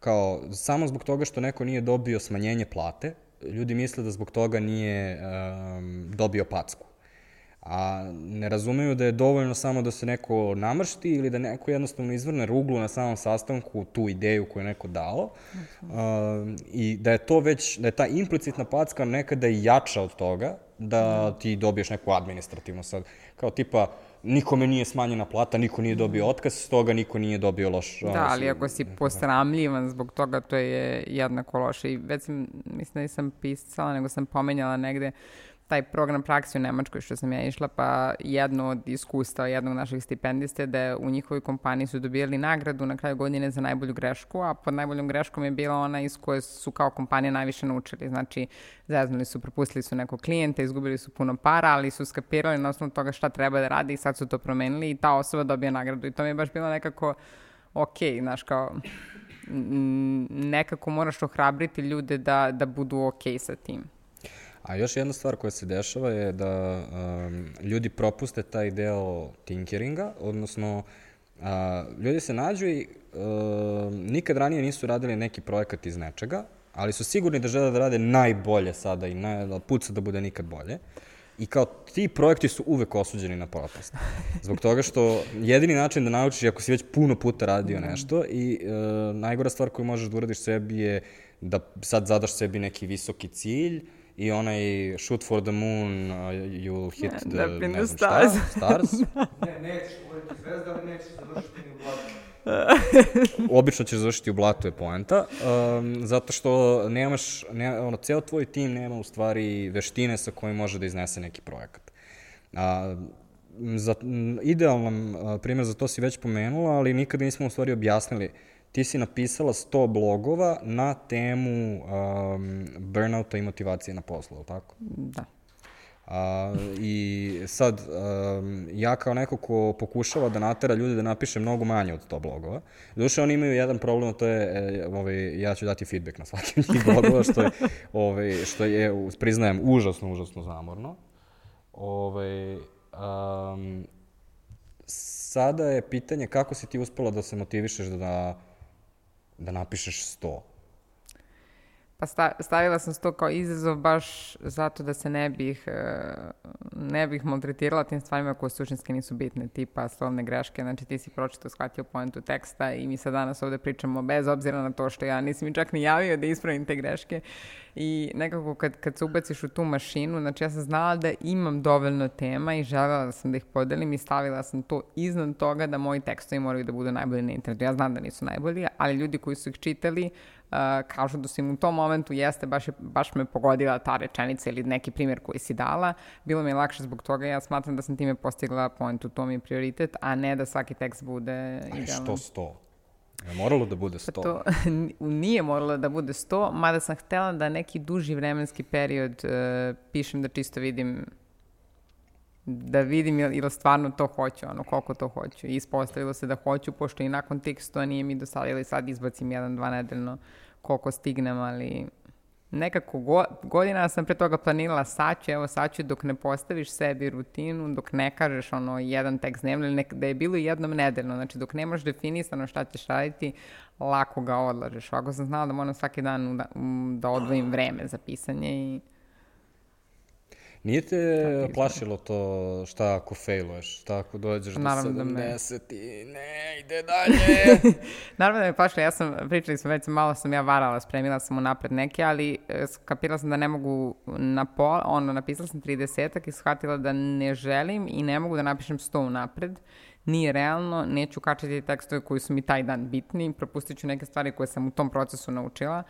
kao samo zbog toga što neko nije dobio smanjenje plate, ljudi misle da zbog toga nije um, dobio packu. A ne razumeju da je dovoljno samo da se neko namršti ili da neko jednostavno izvrne ruglu na samom sastanku tu ideju koju je neko dao uh, i da je to već, da je ta implicitna packa nekada i jača od toga da ti dobiješ neku administrativnu sad, kao tipa nikome nije smanjena plata, niko nije dobio otkaz, stoga niko nije dobio loš... Da, ali ako si posramljivan zbog toga, to je jednako loše. I već sam, mislim da nisam pisala, nego sam pomenjala negde taj program praksi u Nemačkoj što sam ja išla, pa jedno od iskustva jednog našeg stipendiste da u njihovoj kompaniji su dobijali nagradu na kraju godine za najbolju grešku, a pod najboljom greškom je bila ona iz koje su kao kompanija najviše naučili. Znači, zeznuli su, propustili su nekog klijenta, izgubili su puno para, ali su skapirali na osnovu toga šta treba da radi i sad su to promenili i ta osoba dobija nagradu. I to mi je baš bilo nekako ok, znaš, kao nekako moraš ohrabriti ljude da, da budu ok sa tim. A još jedna stvar koja se dešava je da um, ljudi propuste taj deo tinkeringa, odnosno uh, ljudi se nađu i uh, nikad ranije nisu radili neki projekat iz nečega, ali su sigurni da žele da rade najbolje sada i naj, da puca da bude nikad bolje. I kao ti projekti su uvek osuđeni na propast. Zbog toga što jedini način da naučiš je ako si već puno puta radio mhm. nešto i uh, najgora stvar koju možeš da uradiš sebi je da sad zadaš sebi neki visoki cilj, i onaj Shoot for the Moon, uh, you'll hit the, ne znam stars. šta, stars. [LAUGHS] ne, nećeš uvijek zvezda, ali nećeš završiti ni u blatu. [LAUGHS] Obično ćeš završiti u blatu je poenta, um, zato što nemaš, ne, ono, ceo tvoj tim nema u stvari veštine sa kojim može da iznese neki projekat. A, za, idealan primjer za to si već pomenula, ali nikada nismo u stvari objasnili uh, ti si napisala 100 blogova na temu um, burnouta i motivacije na poslu, ili tako? Da. A, I sad, um, ja kao neko ko pokušava da natera ljude da napiše mnogo manje od 100 blogova, duše oni imaju jedan problem, to je, e, ovaj, ja ću dati feedback na svaki od njih blogova, što je, [LAUGHS] ovaj, što je, priznajem, užasno, užasno zamorno. Ovaj, um, sada je pitanje kako si ti uspela da se motivišeš da da napišeš 100? Pa stavila sam to kao izazov baš zato da se ne bih, e, ne bih maltretirala tim stvarima koje suštinski nisu bitne, tipa slovne greške, znači ti si pročito shvatio poentu teksta i mi sad danas ovde pričamo bez obzira na to što ja nisam mi čak ni javio da ispravim te greške i nekako kad, kad se ubaciš u tu mašinu, znači ja sam znala da imam dovoljno tema i želela sam da ih podelim i stavila sam to iznad toga da moji tekstovi moraju da budu najbolji na internetu. Ja znam da nisu najbolji, ali ljudi koji su ih čitali kažu da su im u tom momentu jeste, baš, je, baš me pogodila ta rečenica ili neki primjer koji si dala. Bilo mi je lakše zbog toga, ja smatram da sam time postigla pointu, to mi je prioritet, a ne da svaki tekst bude idealan. Što sto? Je moralo da bude 100? Pa to, [LAUGHS] nije moralo da bude 100, mada sam htela da neki duži vremenski period uh, pišem da čisto vidim da vidim ili, ili stvarno to hoću, ono, koliko to hoću. I ispostavilo se da hoću, pošto i nakon 100 nije mi dosadilo i sad izbacim jedan, dva nedeljno koliko stignem, ali nekako go, godina sam pre toga planirala sad ću, evo sad ću dok ne postaviš sebi rutinu, dok ne kažeš ono jedan tekst dnevno ili da je bilo jednom nedeljno, znači dok nemaš definisano šta ćeš raditi, lako ga odlažeš. Ovako sam znala da moram svaki dan da, da odvojim vreme za pisanje i Nije te plašilo to šta ako failuješ, šta ako dođeš Naravno do 70 da i ne, ide dalje. [LAUGHS] Naravno da me plašilo, ja sam, pričali smo već, malo sam ja varala, spremila sam unapred neke, ali e, skapirala sam da ne mogu na pol, ono, napisala sam 30 i shvatila da ne želim i ne mogu da napišem 100 unapred. Nije realno, neću kačati tekstove koji su mi taj dan bitni, propustit ću neke stvari koje sam u tom procesu naučila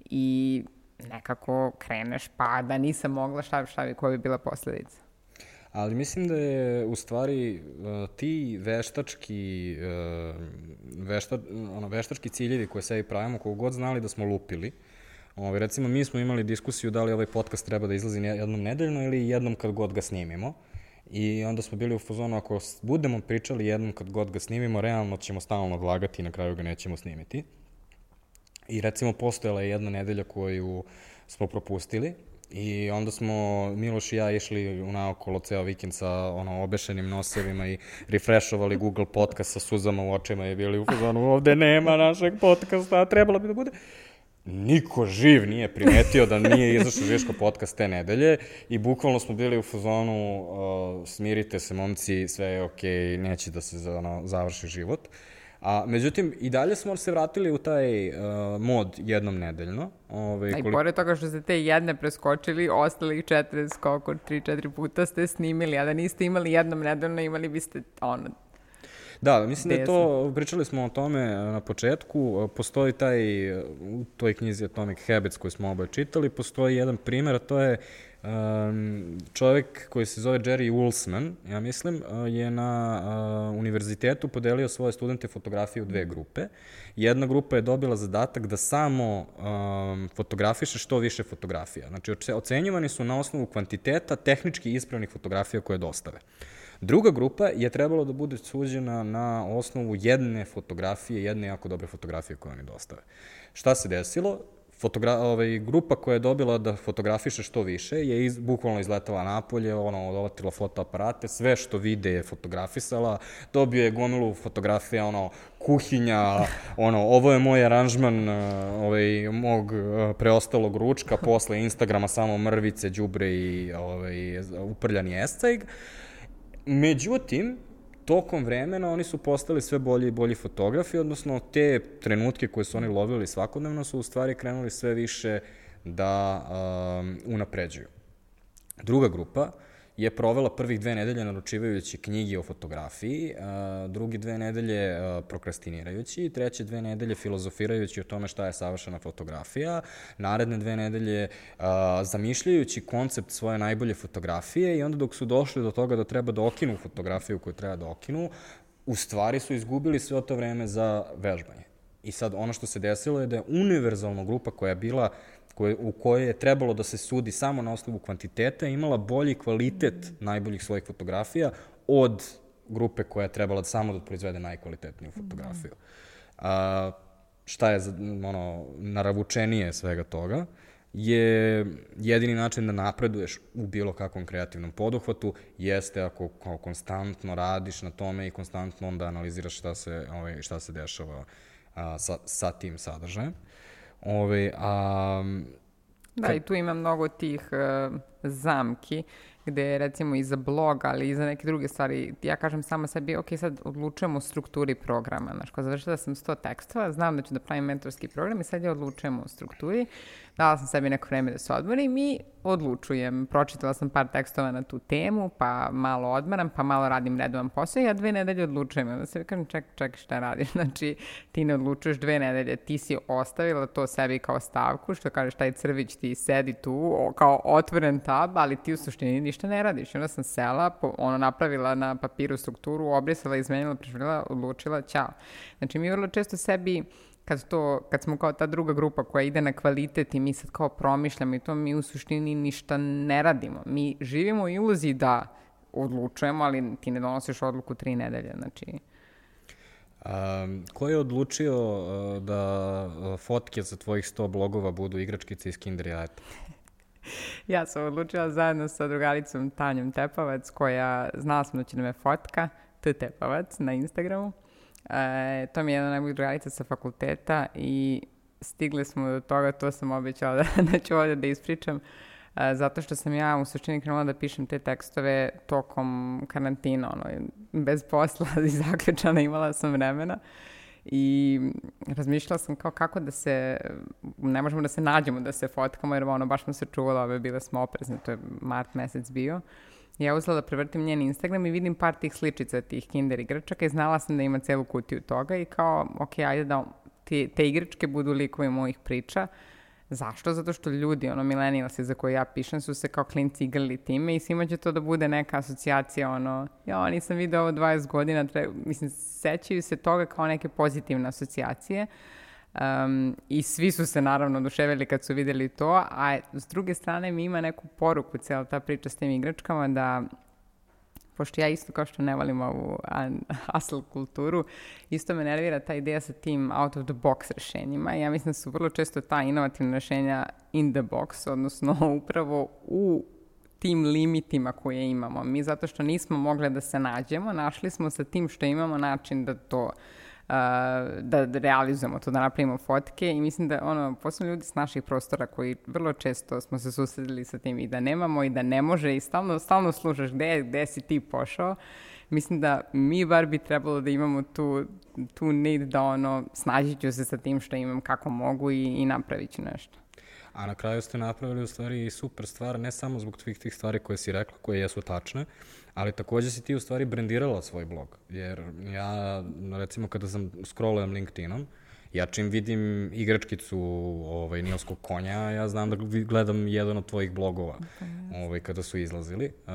i nekako kreneš, pa da nisam mogla, šta, šta bi, koja bi bila posledica? Ali mislim da je u stvari uh, ti veštački, uh, vešta, ono, veštački ciljevi koje sebi pravimo, kogu god znali da smo lupili, ovaj, recimo, mi smo imali diskusiju da li ovaj podcast treba da izlazi jednom nedeljno ili jednom kad god ga snimimo. I onda smo bili u fazonu, ako budemo pričali jednom kad god ga snimimo, realno ćemo stalno odlagati i na kraju ga nećemo snimiti. I recimo postojala je jedna nedelja koju smo propustili i onda smo Miloš i ja išli u naokolo ceo vikend sa ono obešenim nosevima i refreshovali Google podcast sa suzama u očima i bili u fazonu ovde nema našeg podcasta, trebalo bi da bude niko živ nije primetio da nije izašao Žiško podcast te nedelje i bukvalno smo bili u fazonu uh, smirite se momci, sve je okej, okay, neće da se ono, završi život. A, međutim, i dalje smo se vratili u taj uh, mod jednom nedeljno. Ove, ovaj, A i pored toga što ste te jedne preskočili, ostalih 40, koliko, 3-4 puta ste snimili, a da niste imali jednom nedeljno, imali biste ono, Da, mislim da je to, pričali smo o tome e, na početku, e, postoji taj, u toj knjizi Atomic Habits koju smo oboje čitali, postoji jedan primer, a to je um, čovjek koji se zove Jerry Ulsman, ja mislim, e, je na uh, univerzitetu podelio svoje studente fotografije u dve grupe. Jedna grupa je dobila zadatak da samo um, fotografiše što više fotografija. Znači, ocenjivani su na osnovu kvantiteta tehnički ispravnih fotografija koje dostave. Druga grupa je trebalo da bude suđena na osnovu jedne fotografije, jedne jako dobre fotografije koje oni dostave. Šta se desilo? Fotogra ovaj, grupa koja je dobila da fotografiše što više je iz, bukvalno izletala napolje, ono, odovatila fotoaparate, sve što vide je fotografisala, dobio je gomilu fotografija, ono, kuhinja, [LAUGHS] ono, ovo je moj aranžman ovaj, mog preostalog ručka, [LAUGHS] posle Instagrama samo mrvice, đubre i ovaj, uprljani escajg. Međutim, tokom vremena oni su postali sve bolji i bolji fotografi, odnosno te trenutke koje su oni lovili svakodnevno su u stvari krenuli sve više da um, unapređuju. Druga grupa je provela prvih dve nedelje naručivajući knjigi o fotografiji, drugi dve nedelje prokrastinirajući treće dve nedelje filozofirajući o tome šta je savršena fotografija, naredne dve nedelje zamišljajući koncept svoje najbolje fotografije i onda dok su došli do toga da treba da okinu fotografiju koju treba da okinu, u stvari su izgubili sve to vreme za vežbanje. I sad ono što se desilo je da je univerzalna grupa koja je bila koje, u kojoj je trebalo da se sudi samo na osnovu kvantiteta, imala bolji kvalitet najboljih svojih fotografija od grupe koja je trebala samo da proizvede najkvalitetniju fotografiju. A, šta je ono, naravučenije svega toga? je jedini način da napreduješ u bilo kakvom kreativnom poduhvatu jeste ako kao konstantno radiš na tome i konstantno onda analiziraš šta se, ovaj, šta se dešava a, sa, sa tim sadržajem. Ove, a, Da, i tu ima mnogo tih uh, zamki gde recimo i za blog, ali i za neke druge stvari, ja kažem samo sebi, ok, sad odlučujem o strukturi programa, znaš, ko završila sam 100 tekstova, znam da ću da pravim mentorski program i sad ja odlučujem o strukturi, dala sam sebi neko vreme da se odmorim i odlučujem. Pročitala sam par tekstova na tu temu, pa malo odmaram, pa malo radim redovan posao i ja dve nedelje odlučujem. Onda se kažem, ček, ček, šta radiš? [LAUGHS] Znači, ti ne odlučuješ dve nedelje, ti si ostavila to sebi kao stavku, što kažeš, taj crvić ti sedi tu, kao otvoren tab, ali ti u suštini ništa ne radiš. onda sam sela, po, ono, napravila na papiru strukturu, obrisala, izmenila, preživjela, odlučila, ćao. Znači, mi vrlo često sebi kad, to, kad smo kao ta druga grupa koja ide na kvalitet i mi sad kao promišljamo i to mi u suštini ništa ne radimo. Mi živimo u iluziji da odlučujemo, ali ti ne donosiš odluku tri nedelje, znači... Um, ko je odlučio uh, da uh, fotke za tvojih 100 blogova budu igračkice iz Kinder jajeta? [LAUGHS] ja sam odlučila zajedno sa drugaricom Tanjom Tepavac, koja znala sam da će da me fotka, T Tepavac na Instagramu. E, to mi je jedna najboljih drugarica sa fakulteta i stigli smo do toga, to sam obećala [LAUGHS] da, da ću ovde da ispričam, e, zato što sam ja u suštini krenula da pišem te tekstove tokom karantina, ono, bez posla [LAUGHS] i zaključana imala sam vremena i razmišljala sam kao kako da se, ne možemo da se nađemo, da se fotkamo, jer ono, baš smo se čuvala, ove, bile smo oprezne, to je mart mesec bio. Ja uzela da prevrtim njen Instagram i vidim par tih sličica tih kinder igračaka i znala sam da ima celu kutiju toga i kao, ok, ajde da te, te igračke budu likovi mojih priča. Zašto? Zato što ljudi, ono, milenijalsi za koje ja pišem, su se kao klinci igrali time i svima će to da bude neka asocijacija, ono, ja, nisam video ovo 20 godina, treba, mislim, sećaju se toga kao neke pozitivne asocijacije. Uh, Um, I svi su se naravno oduševili kad su videli to, a s druge strane mi ima neku poruku cijela ta priča s tim igračkama da pošto ja isto kao što ne volim ovu hustle kulturu, isto me nervira ta ideja sa tim out of the box rešenjima. Ja mislim da su vrlo često ta inovativna rešenja in the box, odnosno [LAUGHS] upravo u tim limitima koje imamo. Mi zato što nismo mogli da se nađemo, našli smo sa tim što imamo način da to da, da realizujemo to, da napravimo fotke i mislim da ono, posebno ljudi s naših prostora koji vrlo često smo se susredili sa tim i da nemamo i da ne može i stalno, stalno slušaš gde, gde si ti pošao, mislim da mi bar bi trebalo da imamo tu, tu need da ono, snažit ću se sa tim što imam kako mogu i, i napravit ću nešto. A na kraju ste napravili u stvari super stvar, ne samo zbog tvih tih stvari koje si rekla, koje jesu tačne, ali takođe si ti u stvari brendirala svoj blog. Jer ja, recimo, kada sam scrollujem LinkedInom, ja čim vidim igračkicu ovaj, Nilskog konja, ja znam da gledam jedan od tvojih blogova ovaj, kada su izlazili. Uh,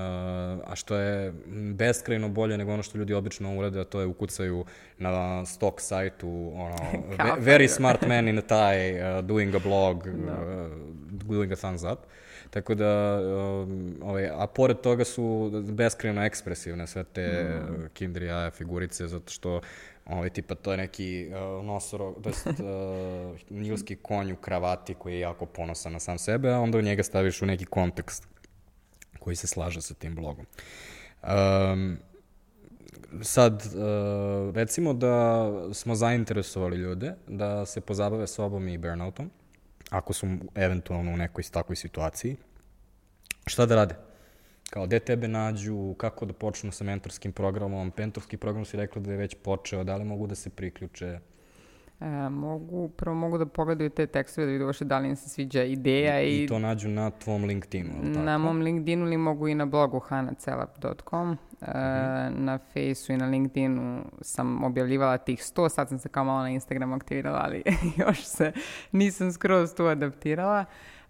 a što je beskrajno bolje nego ono što ljudi obično urade, a to je ukucaju na stock sajtu, ono, [LAUGHS] very smart man in a tie, uh, doing a blog, no. Da. uh, doing a thumbs up. Tako da, um, ovaj, a pored toga su beskrajno ekspresivne sve te mm. Kinder jaja figurice, zato što ovaj, tipa to je neki uh, nosoro, to jest uh, nilski konj u kravati koji je jako ponosan na sam sebe, a onda u njega staviš u neki kontekst koji se slaže sa tim blogom. Um, sad, uh, recimo da smo zainteresovali ljude da se pozabave sobom i burnoutom, ako su eventualno u nekoj takvoj situaciji, šta da rade? Kao, gde tebe nađu, kako da počnu sa mentorskim programom, mentorski program si rekla da je već počeo, da li mogu da se priključe? E, mogu, prvo mogu da pogledaju te tekstove da vidu vaše da li im se sviđa ideja i... I to nađu na tvom LinkedInu, ili tako? Na mom LinkedInu ili mogu i na blogu hanacelap.com. E, uh. -huh. Na Faceu i na LinkedInu sam objavljivala tih 100, sad sam se kao malo na Instagramu aktivirala, ali [LAUGHS] još se nisam skroz tu adaptirala. Uh,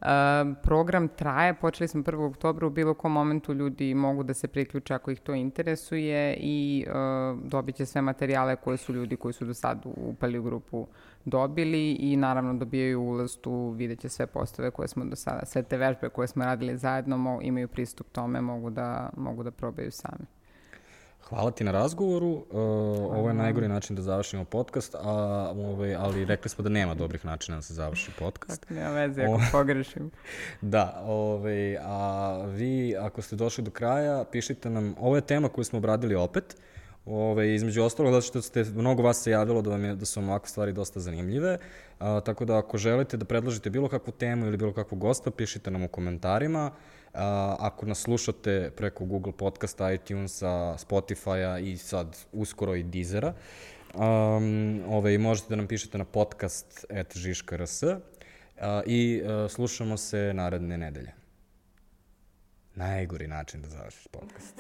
program traje, počeli smo 1. oktobra, u bilo kom momentu ljudi mogu da se priključe ako ih to interesuje i dobit će sve materijale koje su ljudi koji su do sad upali u grupu dobili i naravno dobijaju ulaz tu, vidjet će sve postave koje smo do sada, sve te vežbe koje smo radili zajedno, imaju pristup tome, mogu da, mogu da probaju sami. Hvala ti na razgovoru. Uh, ovo je najgori način da završimo podcast, a, ovaj, ali rekli smo da nema dobrih načina da se završi podcast. Tako, nema veze ako [LAUGHS] pogrešim. Da, ovaj, a vi ako ste došli do kraja, pišite nam, ovo je tema koju smo obradili opet, Ove, između ostalog, zato što ste, mnogo vas se javilo da, vam je, da su vam ovakve stvari dosta zanimljive, a, tako da ako želite da predložite bilo kakvu temu ili bilo kakvu gosta, pišite nam u komentarima. Ako nas slušate preko Google Podcasta, iTunesa, Spotify-a i sad uskoro i Deezera, um, ove, možete da nam pišete na podcast.žiška.rs i uh, slušamo se naredne nedelje. Najgori način da završiš podcast.